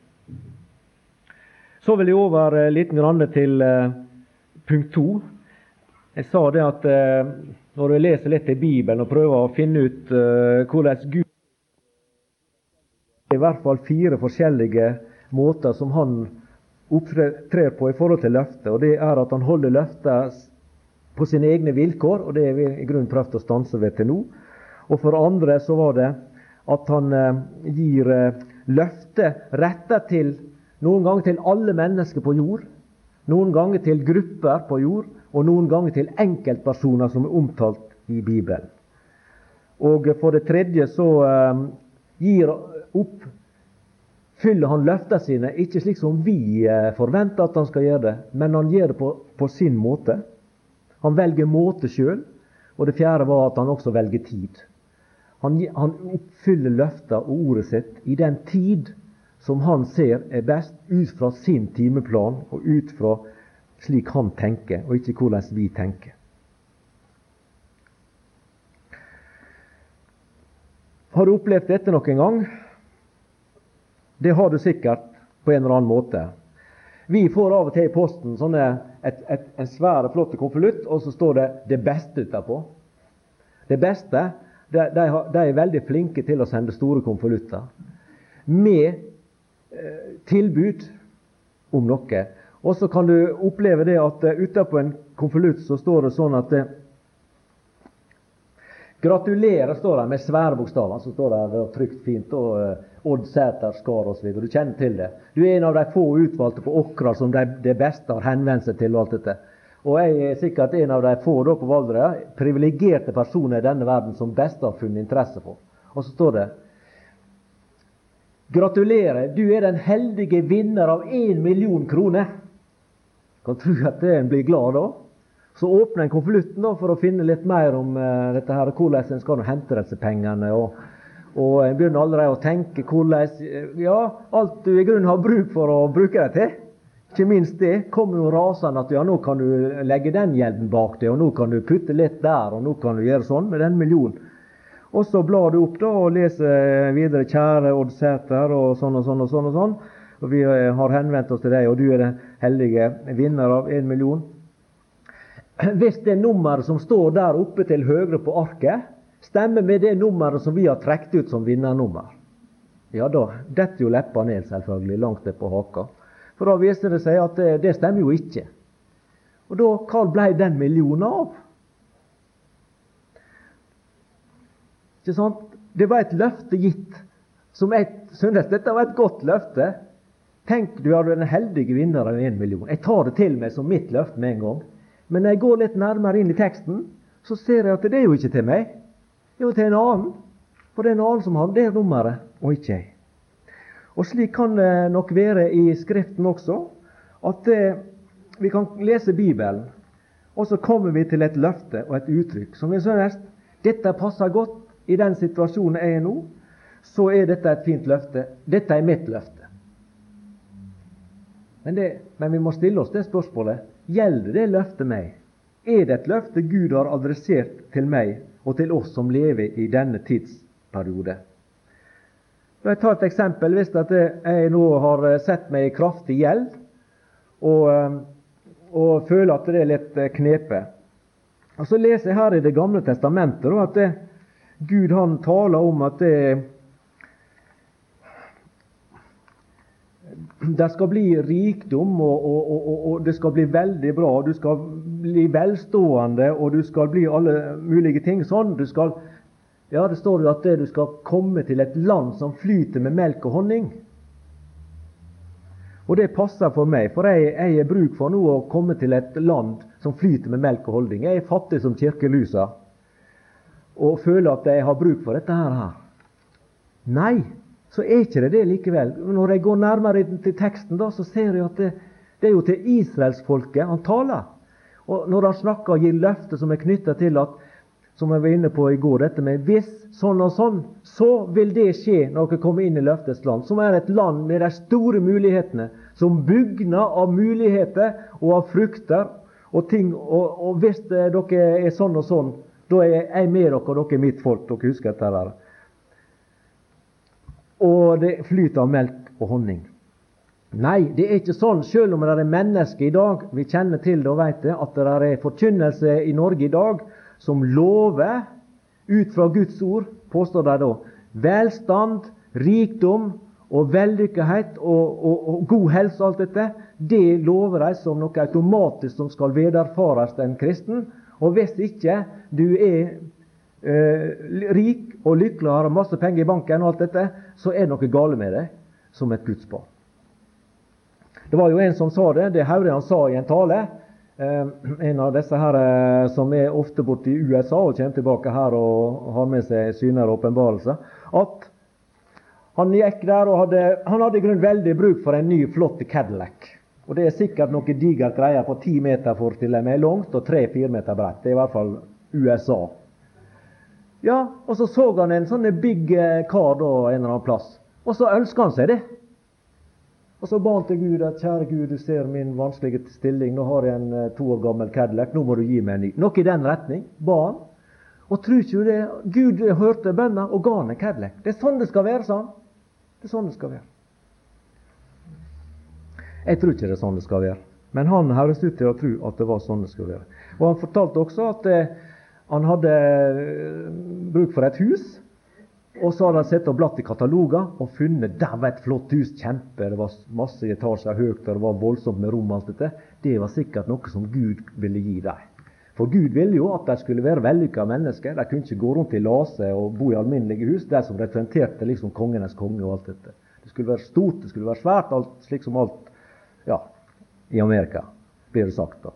Så vil jeg over eh, litt til eh, punkt to. Jeg sa det at eh, når du leser litt i Bibelen og prøver å finne ut hvordan Gud i hvert fall fire forskjellige måter som han opptrer på i forhold til løftet. Og det er at han holder løftet på sine egne vilkår, og det har vi i grunnen prøvd å stanse ved til nå. Og for andre så var det at han eh, gir løfter løfte retta til noen ganger til alle mennesker på jord, noen ganger til grupper på jord, og noen ganger til enkeltpersoner som er omtalt i Bibelen. Og for det tredje så eh, gir opp fyller han løftene sine, ikke slik som vi forventer at han skal gjøre det, men han gjør det på, på sin måte. Han velger måte sjøl. Og det fjerde var at han også velger tid. Han, han oppfyller løftet og ordet sitt i den tid som han ser er best, ut fra sin timeplan og ut fra slik han tenker, og ikke hvordan vi tenker. Har du opplevd dette noen gang? Det har du sikkert på en eller annen måte. Vi får av og til i posten sånne, et, et, en svær, flott konvolutt, og så står det 'det beste' utapå. Det beste de, de, de, er veldig flinke til å sende store konvolutter med eh, tilbud om noe. Og så kan du oppleve det at uh, utapå en konvolutt så står det sånn at uh, Gratulerer står det med svære bokstaver. Så står det trygt fint. og uh, Odd Sæter Skar osv. Du kjenner til det. Du er en av de få utvalgte på Åkra som de, det beste har henvendt seg til. og alt dette. Og jeg er sikkert en av de få da på Valdre privilegerte personer i denne verden som best har funnet interesse for. Og så står det Gratulerer, du er den heldige vinner av én million kroner. Kan tro at en blir glad da. Så åpner en konvolutten for å finne litt mer om uh, dette her, hvordan en skal hente disse pengene. Og, og en begynner allerede å tenke hvordan Ja, alt du i grunnen har bruk for å bruke det til. Ikke minst det kommer jo rasende at ja, nå kan du legge den gjelden bak deg, og nå kan du putte litt der, og nå kan du gjøre sånn med den millionen. Og så blar du opp da og leser videre 'Kjære Odd Sæter' og sånn og sånn og sånn. og sånn. Og vi eh, har henvendt oss til deg, og du er den heldige vinner av én million. Hvis det nummeret som står der oppe til høyre på arket, stemmer med det nummeret som vi har trukket ut som vinnernummer, ja, da detter jo leppa ned, selvfølgelig, langt ned på haka. For da viser det seg at det, det stemmer jo ikke. Og da, hva ble den millionen av? Ikke sant? Det var et løfte gitt. Som jeg synes dette var et godt løfte. Tenk, du er den heldige vinner av en million. Jeg tar det til meg som mitt løfte med en gang. Men når jeg går litt nærmere inn i teksten, så ser jeg at det er jo ikke til meg. Er jo til en annen. For det er en annen som har det nummeret, og ikke jeg. Og slik kan det nok være i Skriften også, at eh, vi kan lese Bibelen, og så kommer vi til et løfte og et uttrykk som vi synes dette passer godt i den situasjonen jeg er nå, så er dette et fint løfte. Dette er mitt løfte. Men, det, men vi må stille oss det spørsmålet gjelder det løftet meg. Er det et løfte Gud har adressert til meg og til oss som lever i denne tidsperiode? Jeg tar et eksempel. Hvis jeg nå har eh, sett meg i kraftig gjeld og, eh, og, føler at det er litt knepet, knepe. Og Så leser jeg her i Det gamle testamentet at Gud han taler om at det, det skal bli rikdom, og, og, og, det skal bli veldig bra. Du skal bli velstående, og du skal bli alle mulige ting sånn. Du skal ja, det står jo at du skal komme til et land som flyter med melk og honning. Og det passer for meg, for jeg, jeg er bruk for nå å komme til et land som flyter med melk og honning. Jeg er fattig som kirkelusa og føler at jeg har bruk for dette her. Nei, så er ikke det det likevel. Når jeg går nærmere til teksten, da, så ser jeg at det, det er jo til israelsfolket han taler. Og Når han snakker og gir løfter som er knytta til at som jeg var inne på i går, dette med hvis sånn og sånn, så vil det skje når dere kommer inn i løftets land, som er et land med de store mulighetene, som bugner av muligheter og av frukter og ting. Og, og hvis dere er sånn og sånn, da er jeg med dere, og dere er mitt folk. Dere husker dette her. Og det flyter av melk og honning. Nei, det er ikke sånn, selv om det er mennesker i dag, vi kjenner til det og vet det, at det er forkynnelse i Norge i dag som lover, ut fra Guds ord, påstår de da, velstand, rikdom og vellykkethet og, og, og, god helse og alt dette, det lover de som noe automatisk som skal vederfares den kristen. Og hvis ikke du er eh, rik og lykkelig og har masse penger i banken, og alt dette, så er det noe galt med deg som et Guds barn. Det var jo en som sa det. Det hørte han sa i en tale. Eh, en av disse her eh, som er ofte borte i USA og kommer tilbake her og har med seg syner og åpenbarelser, at han gikk der og hadde, han hadde i grunnen veldig bruk for en ny, flott Cadillac. Og Det er sikkert noe digert greier på ti meter, for til jeg meg, langt og tre-fire meter bredt. Det er i hvert fall USA. Ja, Og så så han en sånn big eh, kar da en eller annen plass. Og så ønska han seg det. Og så ba han til Gud at kjære Gud, du ser min vanskelige stilling. Nå har jeg en eh, to år gammel Cadillac. Nå må du gi meg en ny. Noe i den retning ba han. Og tror ikke du det? Gud hørte bønna og ga han en Cadillac. Det er sånn det skal være, sa han. Det er sånn det skal være. Jeg tror ikke det er sånn det skal være. Men han høres ut til å tro at det var sånn det skulle være. Og Han fortalte også at eh, han hadde eh, bruk for et hus. Og så hadde han sett og blatt i kataloger og funnet der var et flott hus. kjempe, Det var masse etasjer høyt, og det var voldsomt med rom. alt dette. Det var sikkert noe som Gud ville gi dem. For Gud ville jo at de skulle være vellykka mennesker. De kunne ikke gå rundt i lase og bo i alminnelige hus, de som representerte liksom kongenes konge og alt dette. Det skulle være stort, det skulle være svært, alt, slik som alt ja, i Amerika, blir det sagt. da.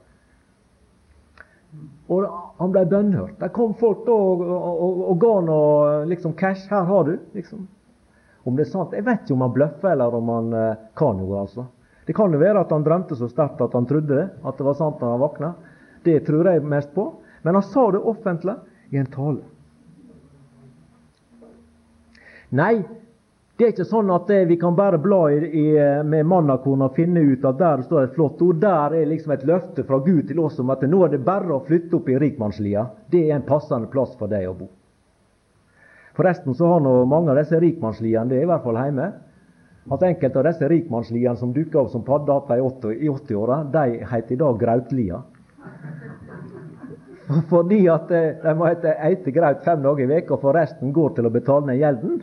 Og han ble bønnhørt. Det kom folk da og, og, og, ga noe liksom cash. 'Her har du.' liksom. Om det er sant Jeg vet ikke om han bløffer eller om han eh, kan noe. altså. Det kan jo være at han drømte så sterkt at han trodde det, at det var sant da han våkna. Det tror jeg mest på. Men han sa det offentlig i en tale. Nei, det er ikke sånn at vi kan bare bla i, i, med mannakorn og finne ut at der står et flott ord. Der er liksom et løfte fra Gud til oss om at nå er det bare å flytte opp i rikmannslia. Det er en passende plass for deg å bo. Forresten så har nå mange av disse rikmannsliene det er i hvert fall hjemme. At enkelte av disse rikmannsliene som dukka opp som paddeaper i 80-åra, de heter i dag Grautlia. Fordi at eh, de må ete graut fem dager i veka, for resten går til å betale ned gjelden.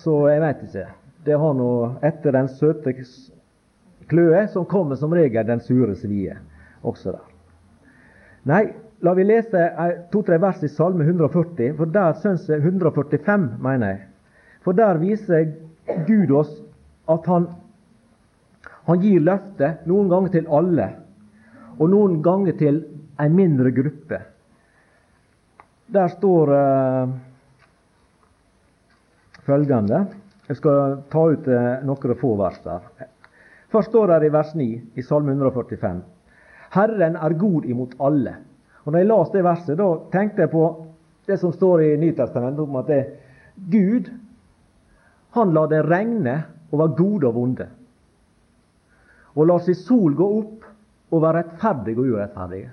Så jeg veit ikke. Det har nå etter den søte kløe, som kommer som regel den sure svie også der. Nei, la vi lese to-tre vers i Salme 140, for der syns jeg 145, mener jeg. For der viser Gud oss at han, han gir løfte noen ganger til alle, og noen ganger til en mindre gruppe. Der står uh, følgende Jeg skal ta ut uh, noen få vers der. Først står det i vers 9 i Salme 145. Herren er god imot alle. Og når jeg las det verset, da tenkte jeg på det som står i Nytestamentet om at det, Gud han lar det regne over gode og vonde. Og lar sin sol gå opp over rettferdige og urettferdige.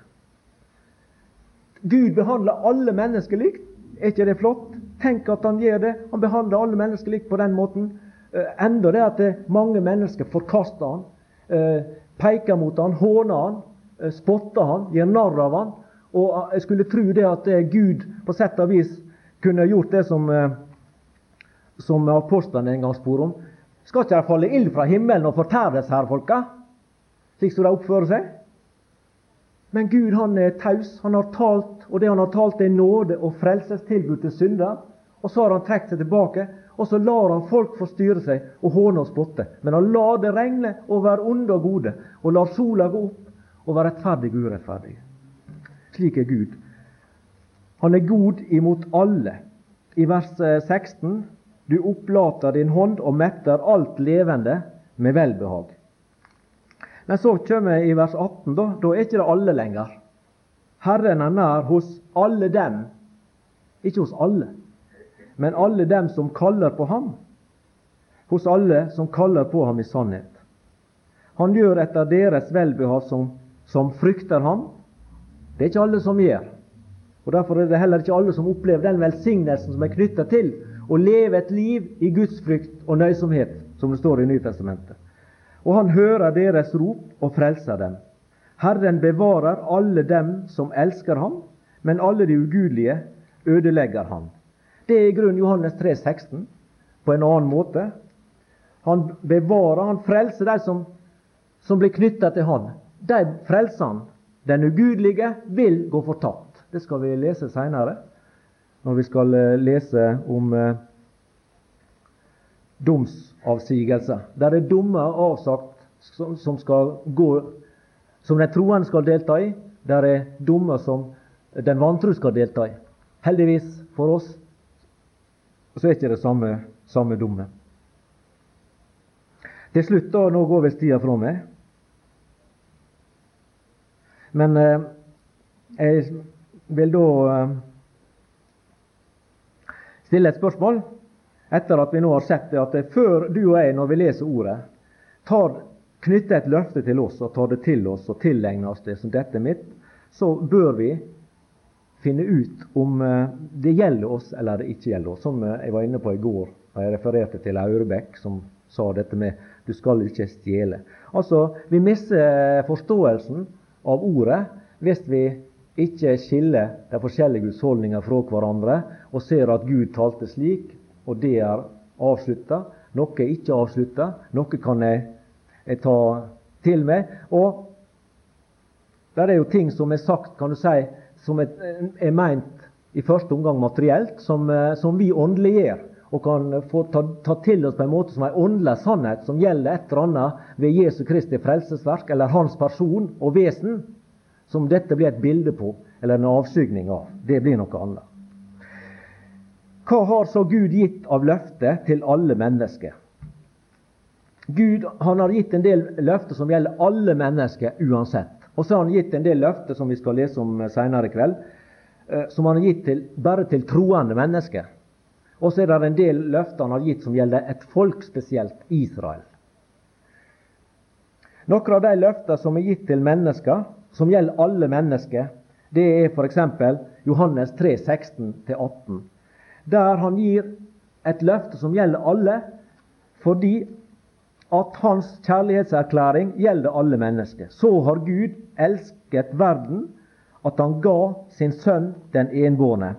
Gud behandler alle mennesker likt. Er ikke det flott? Tenk at han gjør det. Han behandler alle mennesker likt på den måten. Eh, enda det at mange mennesker forkaster han, eh, peker mot han, håner han, eh, spotter han, gjør narr av han. Og jeg skulle tro det at Gud på sett og vis kunne gjort det som, som apostlene en gang spor om. Skal ikke det falle ild fra himmelen og fortæres her, folka? Slik som de oppfører seg? Men Gud han er taus. Han har talt, og det han har talt, er nåde og frelsestilbud til synder. Og så har han trukket seg tilbake, og så lar han folk få styre seg og håne og spotte. Men han lar det regne over onde og gode, og lar sola gå opp over rettferdige og urettferdige. Slik er Gud. Han er god imot alle. I vers 16.: Du opplater din hånd og metter alt levende med velbehag. Men så kommer vi i vers 18. Da, da er ikke det alle lenger. Herren er nær hos alle dem. Ikke hos alle, men alle dem som kaller på ham. Hos alle som kaller på ham i sannhet. Han gjør etter deres velbehag som, som frykter ham. Det er ikke alle som gjør. Og Derfor er det heller ikke alle som opplever den velsignelsen som er knytta til å leve et liv i Guds frykt og nøysomhet, som det står i Nytestamentet og han hører deres rop og frelser dem. Herren bevarer alle dem som elsker ham, men alle de ugudelige ødelegger han. Det er i grunn Johannes 3, 16, på en annen måte. Han bevarer, han frelser de som, som blir knytta til han. De frelser han. Den ugudelige vil gå fortapt. Det skal vi lese seinere, når vi skal eh, lese om eh, domsavsigelse. Der er dommer avsagt som, som, skal gå, som den troende skal delta i. Der er dommer som den vantro skal delta i. Heldigvis for oss så er ikke det samme, samme dumme. Til slutt, da, nå går visst tida fra meg. Men eh, jeg vil da eh, stille et spørsmål etter at vi nå har sett det, at det før du og jeg, når vi leser ordet, tar, knytter et løfte til oss og tar det til oss og tilegner oss det som dette er mitt, så bør vi finne ut om eh, det gjelder oss eller det ikke gjelder oss. Som eh, jeg var inne på i går da jeg refererte til Aurebekk, som sa dette med 'du skal ikke stjele'. Altså, Vi mister forståelsen av ordet hvis vi ikke skiller de forskjellige husholdningene fra hverandre og ser at Gud talte slik, og det er avslutta. Noe er ikke avslutta. Noe kan jeg, jeg, ta til meg. Og det er jo ting som er sagt, kan du si, som er, er meint i første omgang materielt, som, eh, som vi åndeliggjør og kan få ta, ta, til oss på en måte som en åndelig sannhet som gjelder et eller annet ved Jesu Kristi frelsesverk eller hans person og vesen, som dette blir et bilde på eller en avskygning av. Det blir noe annet. hva har så Gud gitt av løfter til alle mennesker? Gud han har gitt en del løfter som gjelder alle mennesker uansett. Og så har han gitt en del løfter som vi skal lese om senere i kveld, eh, som han har gitt til, bare til troende mennesker. Og så er det en del løfter han har gitt som gjelder et folk, spesielt Israel. Noen av de løftene som er gitt til mennesker, som gjelder alle mennesker, det er f.eks. Johannes 3, 16-18. Der han gir et løfte som gjelder alle, fordi at hans kjærlighetserklæring gjelder alle mennesker. Så har Gud elsket verden at han ga sin sønn den enbårne.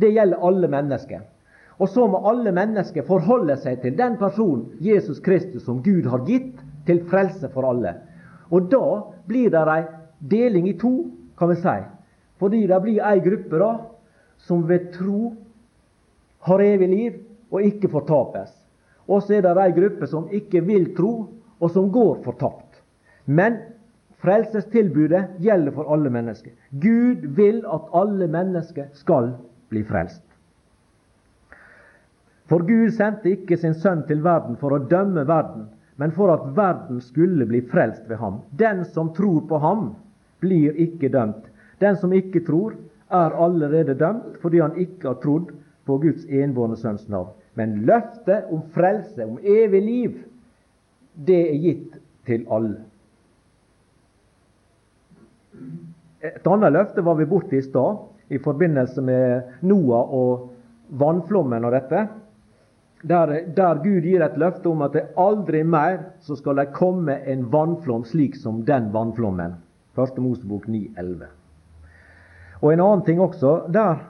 Det gjelder alle mennesker. Og så må alle mennesker forholde seg til den personen, Jesus Kristus, som Gud har gitt til frelse for alle. Og da blir det ei deling i to, kan vi si. Fordi det blir ei gruppe da, som ved tro har evig liv og ikke fortapes. Og så er det ei gruppe som ikke vil tro, og som går fortapt. Men frelsestilbudet gjelder for alle mennesker. Gud vil at alle mennesker skal bli frelst. For Gud sendte ikke sin sønn til verden for å dømme verden, men for at verden skulle bli frelst ved ham. Den som tror på ham, blir ikke dømt. Den som ikke tror, er allerede dømt fordi han ikke har trodd på Guds enbårne sønns navn. Men løftet om frelse, om evig liv, det er gitt til alle. Et annet løfte var vi borte i stad, i forbindelse med Noah og vannflommen og dette der, der, Gud gir et løfte om at det aldri mer så skal det komme en vannflom slik som den vannflommen. 1. Mosebok 9,11. Og en annen ting også der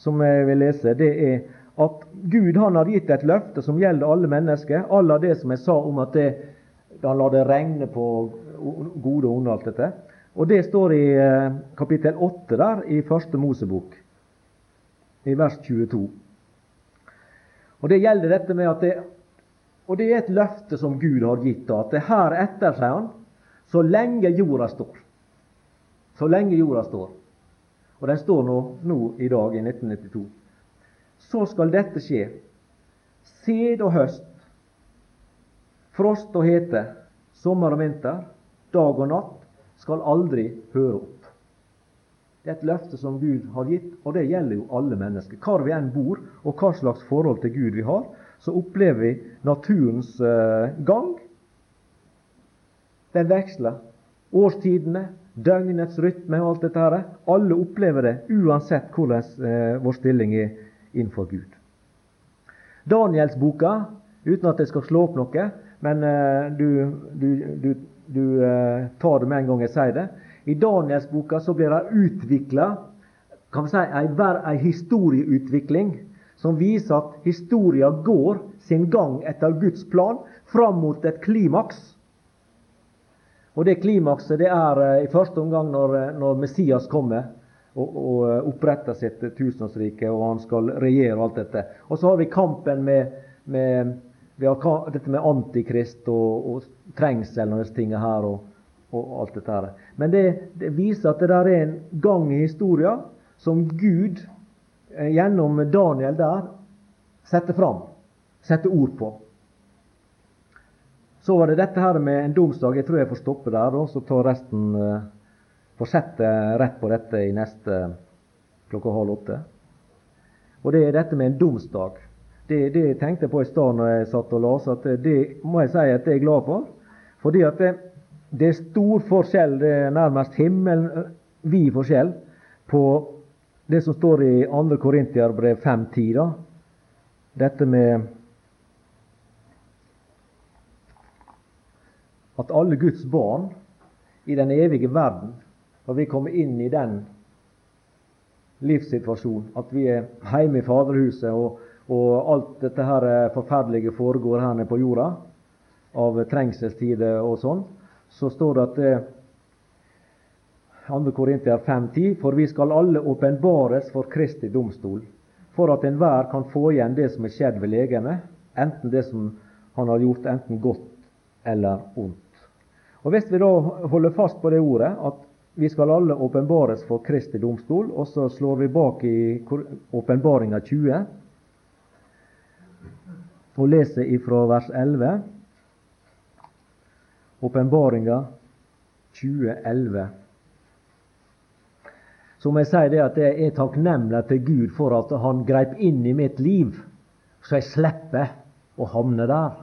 som jeg vil lese, det er at Gud han har gitt et løfte som gjelder alle mennesker. Alle det som jeg sa om at det, han lar det regne på gode og onde. alt dette. Og det står i eh, kapittel 8 der i første Mosebok, i vers 22. Og Det gjelder dette med at det, og det er et løfte som Gud har gitt, da, at det her etter, sier han, så lenge jorda står. Så lenge jorda står. Og den står nå, nå i dag, i 1992. Så skal dette skje. Sed og høst, frost og hete, sommer og vinter, dag og natt, skal aldri høre opp. Det er et løfte som Gud har gitt, og det gjelder jo alle mennesker. Hvor vi enn bor, og hva slags forhold til Gud vi har, så opplever vi naturens uh, gang. Den veksler. Årstidene, døgnets rytme og alt dette her. Alle opplever det, uansett hvordan uh, vår stilling er innenfor Gud. Danielsboka, uten at jeg skal slå opp noe, men uh, du, du, du, du tar det med en gang jeg sier det. I Danielsboka så blir det utvikla kan vi si, ei, ei historieutvikling som viser at historia går sin gang etter Guds plan fram mot et klimaks. Og Det klimakset det er eh, i første omgang når, eh, når Messias kommer og, og eh, oppretter sitt tusenårsrike, og han skal regjere og alt dette. Og så har vi kampen med, med, dette med antikrist og, og trengsel og disse tingene her. og og alt dette her. Men det, det, viser at det der er en gang i historien som Gud eh, gjennom Daniel der setter fram, setter ord på. Så var det dette her med en domsdag. Jeg tror jeg får stoppe der, og så tar resten eh, Fortsette rett på dette i neste klokka halv åtte. Og det er dette med en domsdag. Det, det jeg tenkte på i stad når jeg satt og leste, at det må jeg si at jeg er glad for. Fordi at det, det er stor forskjell, det er nærmest himmelvid forskjell, på det som står i 2. Korintiarbrev 5.10. Dette med at alle Guds barn i den evige verden, når vi kommer inn i den livssituasjonen, at vi er hjemme i Faderhuset, og, og alt dette her forferdelige foregår her nede på jorda, av trengselstider og sånn, så står det at det, 2. Korinter 5,10.: For vi skal alle åpenbares for Kristi domstol, for at enhver kan få igjen det som er skjedd ved legemet, enten det som han har gjort, enten godt eller ondt. Og Hvis vi da holder fast på det ordet, at vi skal alle åpenbares for Kristi domstol, og så slår vi bak i åpenbaringa 20, og leser ifra vers 11. Åpenbaringa 2011. Så må jeg si det at jeg er takknemlig til Gud for at Han greip inn i mitt liv, så jeg slipper å havne der.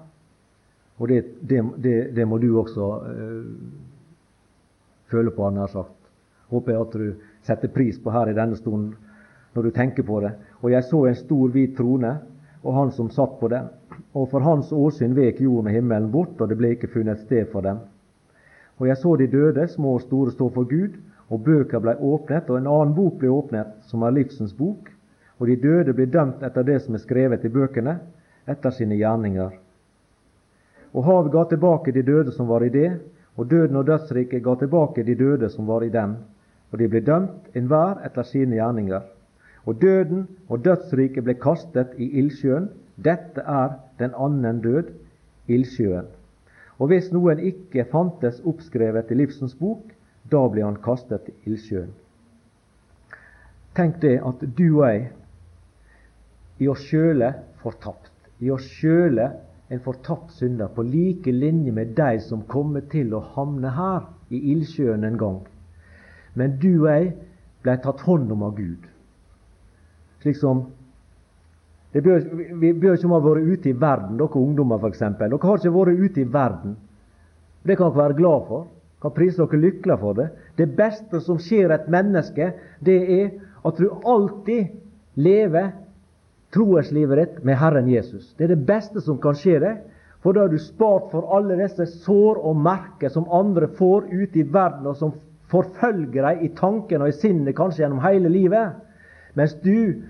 Og det, det, det, det må du også øh, føle på, han har sagt. Håper jeg at du setter pris på her i denne stunden når du tenker på det. Og jeg så en stor, hvit trone, og han som satt på den. Og for hans åsyn vek jorden og himmelen bort, og det ble ikke funnet sted for dem. Og jeg så de døde, små og store, stå for Gud, og bøker ble åpnet, og en annen bok ble åpnet, som er livsens bok. Og de døde ble dømt etter det som er skrevet i bøkene, etter sine gjerninger. Og havet ga tilbake de døde som var i det, og døden og dødsriket ga tilbake de døde som var i dem. Og de ble dømt enhver etter sine gjerninger. Og døden og dødsriket ble kastet i ildsjøen. Dette er den annen død, ildsjøen. Og hvis noen ikke fantes oppskrevet i livsens bok, da ble han kastet i ildsjøen. Tenk det at du og jeg i oss sjøle fortapt. I oss sjøle en fortapt synder, på like linje med de som kommer til å havne her i ildsjøen en gang. Men du og jeg ble tatt hånd om av Gud. Slik som bør, Vi bør ikke ha vært ute i verden, dere ungdommer f.eks. Dere har ikke vært ute i verden. Det kan dere være glad for kan prise dere lykkelige for det. Det beste som skjer et menneske, det er at du alltid lever troeslivet ditt med Herren Jesus. Det er det beste som kan skje deg. For da er du spart for alle disse sår og merker som andre får ute i verden, og som forfølger deg i tanken og i sinnet kanskje gjennom hele livet. Mens du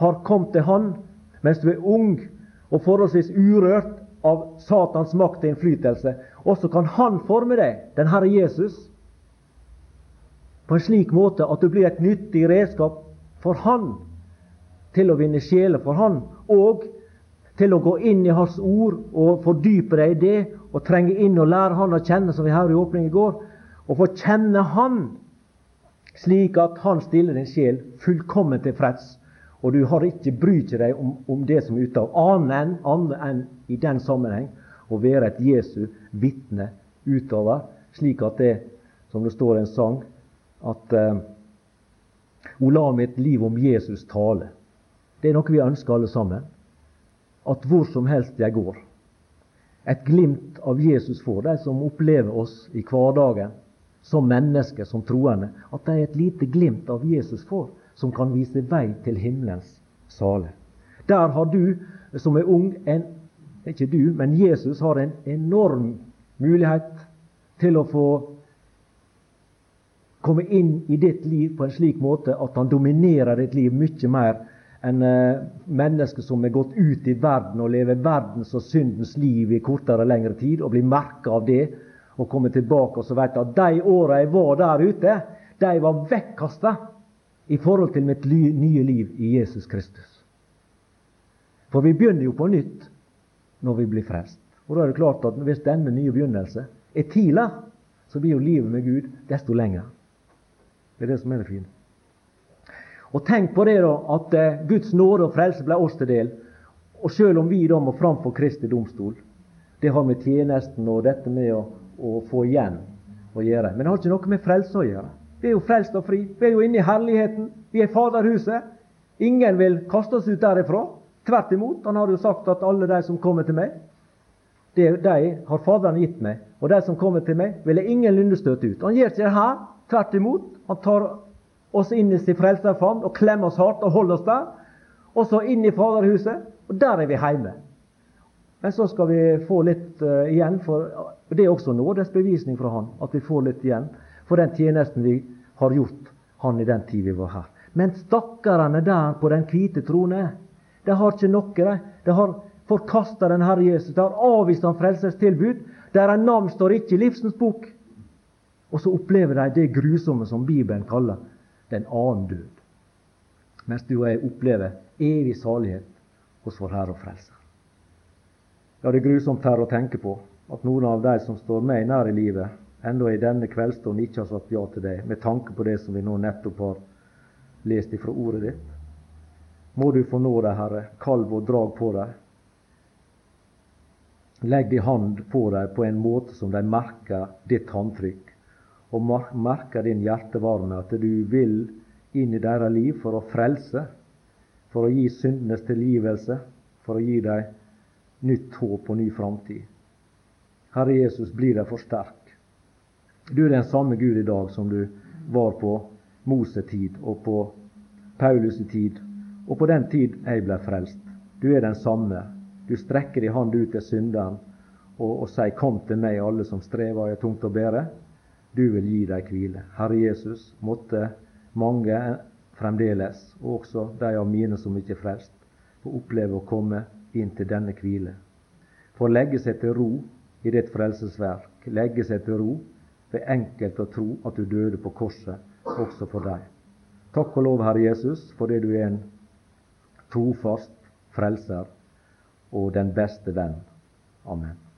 har kommet til Han mens du er ung og forholdsvis urørt av Satans makt og innflytelse. Og kan Han forme deg, den Herre Jesus, på en slik måte at du blir et nyttig redskap for Han til å vinne sjeler for Han, og til å gå inn i Hans ord og fordype deg i det, og trenge inn og lære Han å kjenne, som vi hørte i åpningen i går, og få kjenne Han slik at Han stiller din sjel fullkomment tilfreds. Og du har ikke bryr deg om, om, det som er ute av, annet enn, i den sammenheng å være et Jesu vitne utover, slik at det, som det står i en sang, at uh, O la mitt liv om Jesus tale. Det er noe vi ønsker alle sammen. At hvor som helst jeg går, et glimt av Jesus får de som opplever oss i hverdagen som mennesker, som troende. At de et lite glimt av Jesus får, som kan vise vei til himmelens sale. Der har du som er ung, en, ikke du, men Jesus har en enorm mulighet til å få komme inn i ditt liv på en slik måte at han dominerer ditt liv mye mer enn menneske mennesker som er gått ut i verden og lever verdens og syndens liv i kortere og lengre tid, og blir merka av det, og kommer tilbake og så vet at de åra jeg var der ute, de var vekkasta i forhold til mitt nye liv i Jesus Kristus. For vi begynner jo på nytt når vi blir frelst. Og da er det klart at Hvis denne nye begynnelse er tidlig, så blir jo livet med Gud desto lenger. Det er det som er det fine. Og tenk på det da, at eh, Guds nåde og frelse ble oss til del. Og selv om vi da må framfor Kristi domstol, det har med tjenesten og dette med å, å få igjen å gjøre. Men det har ikke noe med frelse å gjøre. Vi er jo frelst og fri. Vi er jo inne i herligheten. Vi er i Faderhuset. Ingen vil kaste oss ut derifra. Tvert imot. Han har jo sagt at alle de som kommer til meg, det, de har Faderen gitt meg. Og de som kommer til meg, vil jeg ingenlunde støte ut. Han gjør ikke det her. Tvert imot. Han tar oss inn i sin frelserfavn og klemme oss hardt og holde oss der. Og så inn i Faderhuset, og der er vi hjemme. Men så skal vi få litt uh, igjen, for det er også nådes bevisning fra Han, at vi får litt igjen for den tjenesten vi har gjort Han i den tid vi var her. Men stakkarene der på den hvite trone, de har ikke noe. De, de har forkasta den Herre Jesus. De har avvist Han frelsestilbud. Deres navn står ikke i livsens bok. Og så opplever de det grusomme som Bibelen kaller den annen død. Mens du og jeg opplever evig salighet hos vår Herre og Frelser. Ja, det er grusomt her å tenke på at noen av de som står meg nær i livet, ennå i denne kveldsstunden ikke har sagt ja til deg, med tanke på det som vi nå nettopp har lest ifra ordet ditt. Må du få nå deg, Herre, kalv og drag på deg. legg din hand på dem på en måte som de merker ditt håndtrykk, og merker din hjertevarme, at du vil inn i deres liv for å frelse, for å gi syndenes tilgivelse, for å gi dem nytt håp og ny framtid. Herre Jesus, bli deg for sterk. Du er den samme Gud i dag som du var på Mosetid og på Paulus' tid og på den tid jeg ble frelst. Du er den samme. Du strekker din hand ut til synderen og, og sier 'Kom til meg, alle som strever og er tungt å bære'. Du vil gi dem hvile. Herre Jesus, måtte mange fremdeles, og også de av mine som ikke er frelst, få oppleve å komme inn til denne hvile. Få legge seg til ro i ditt frelsesverk. Legge seg til ro ved enkelt å tro at du døde på korset også for deg. Takk og lov, Herre Jesus, fordi du er en trofast frelser og den beste venn. Amen.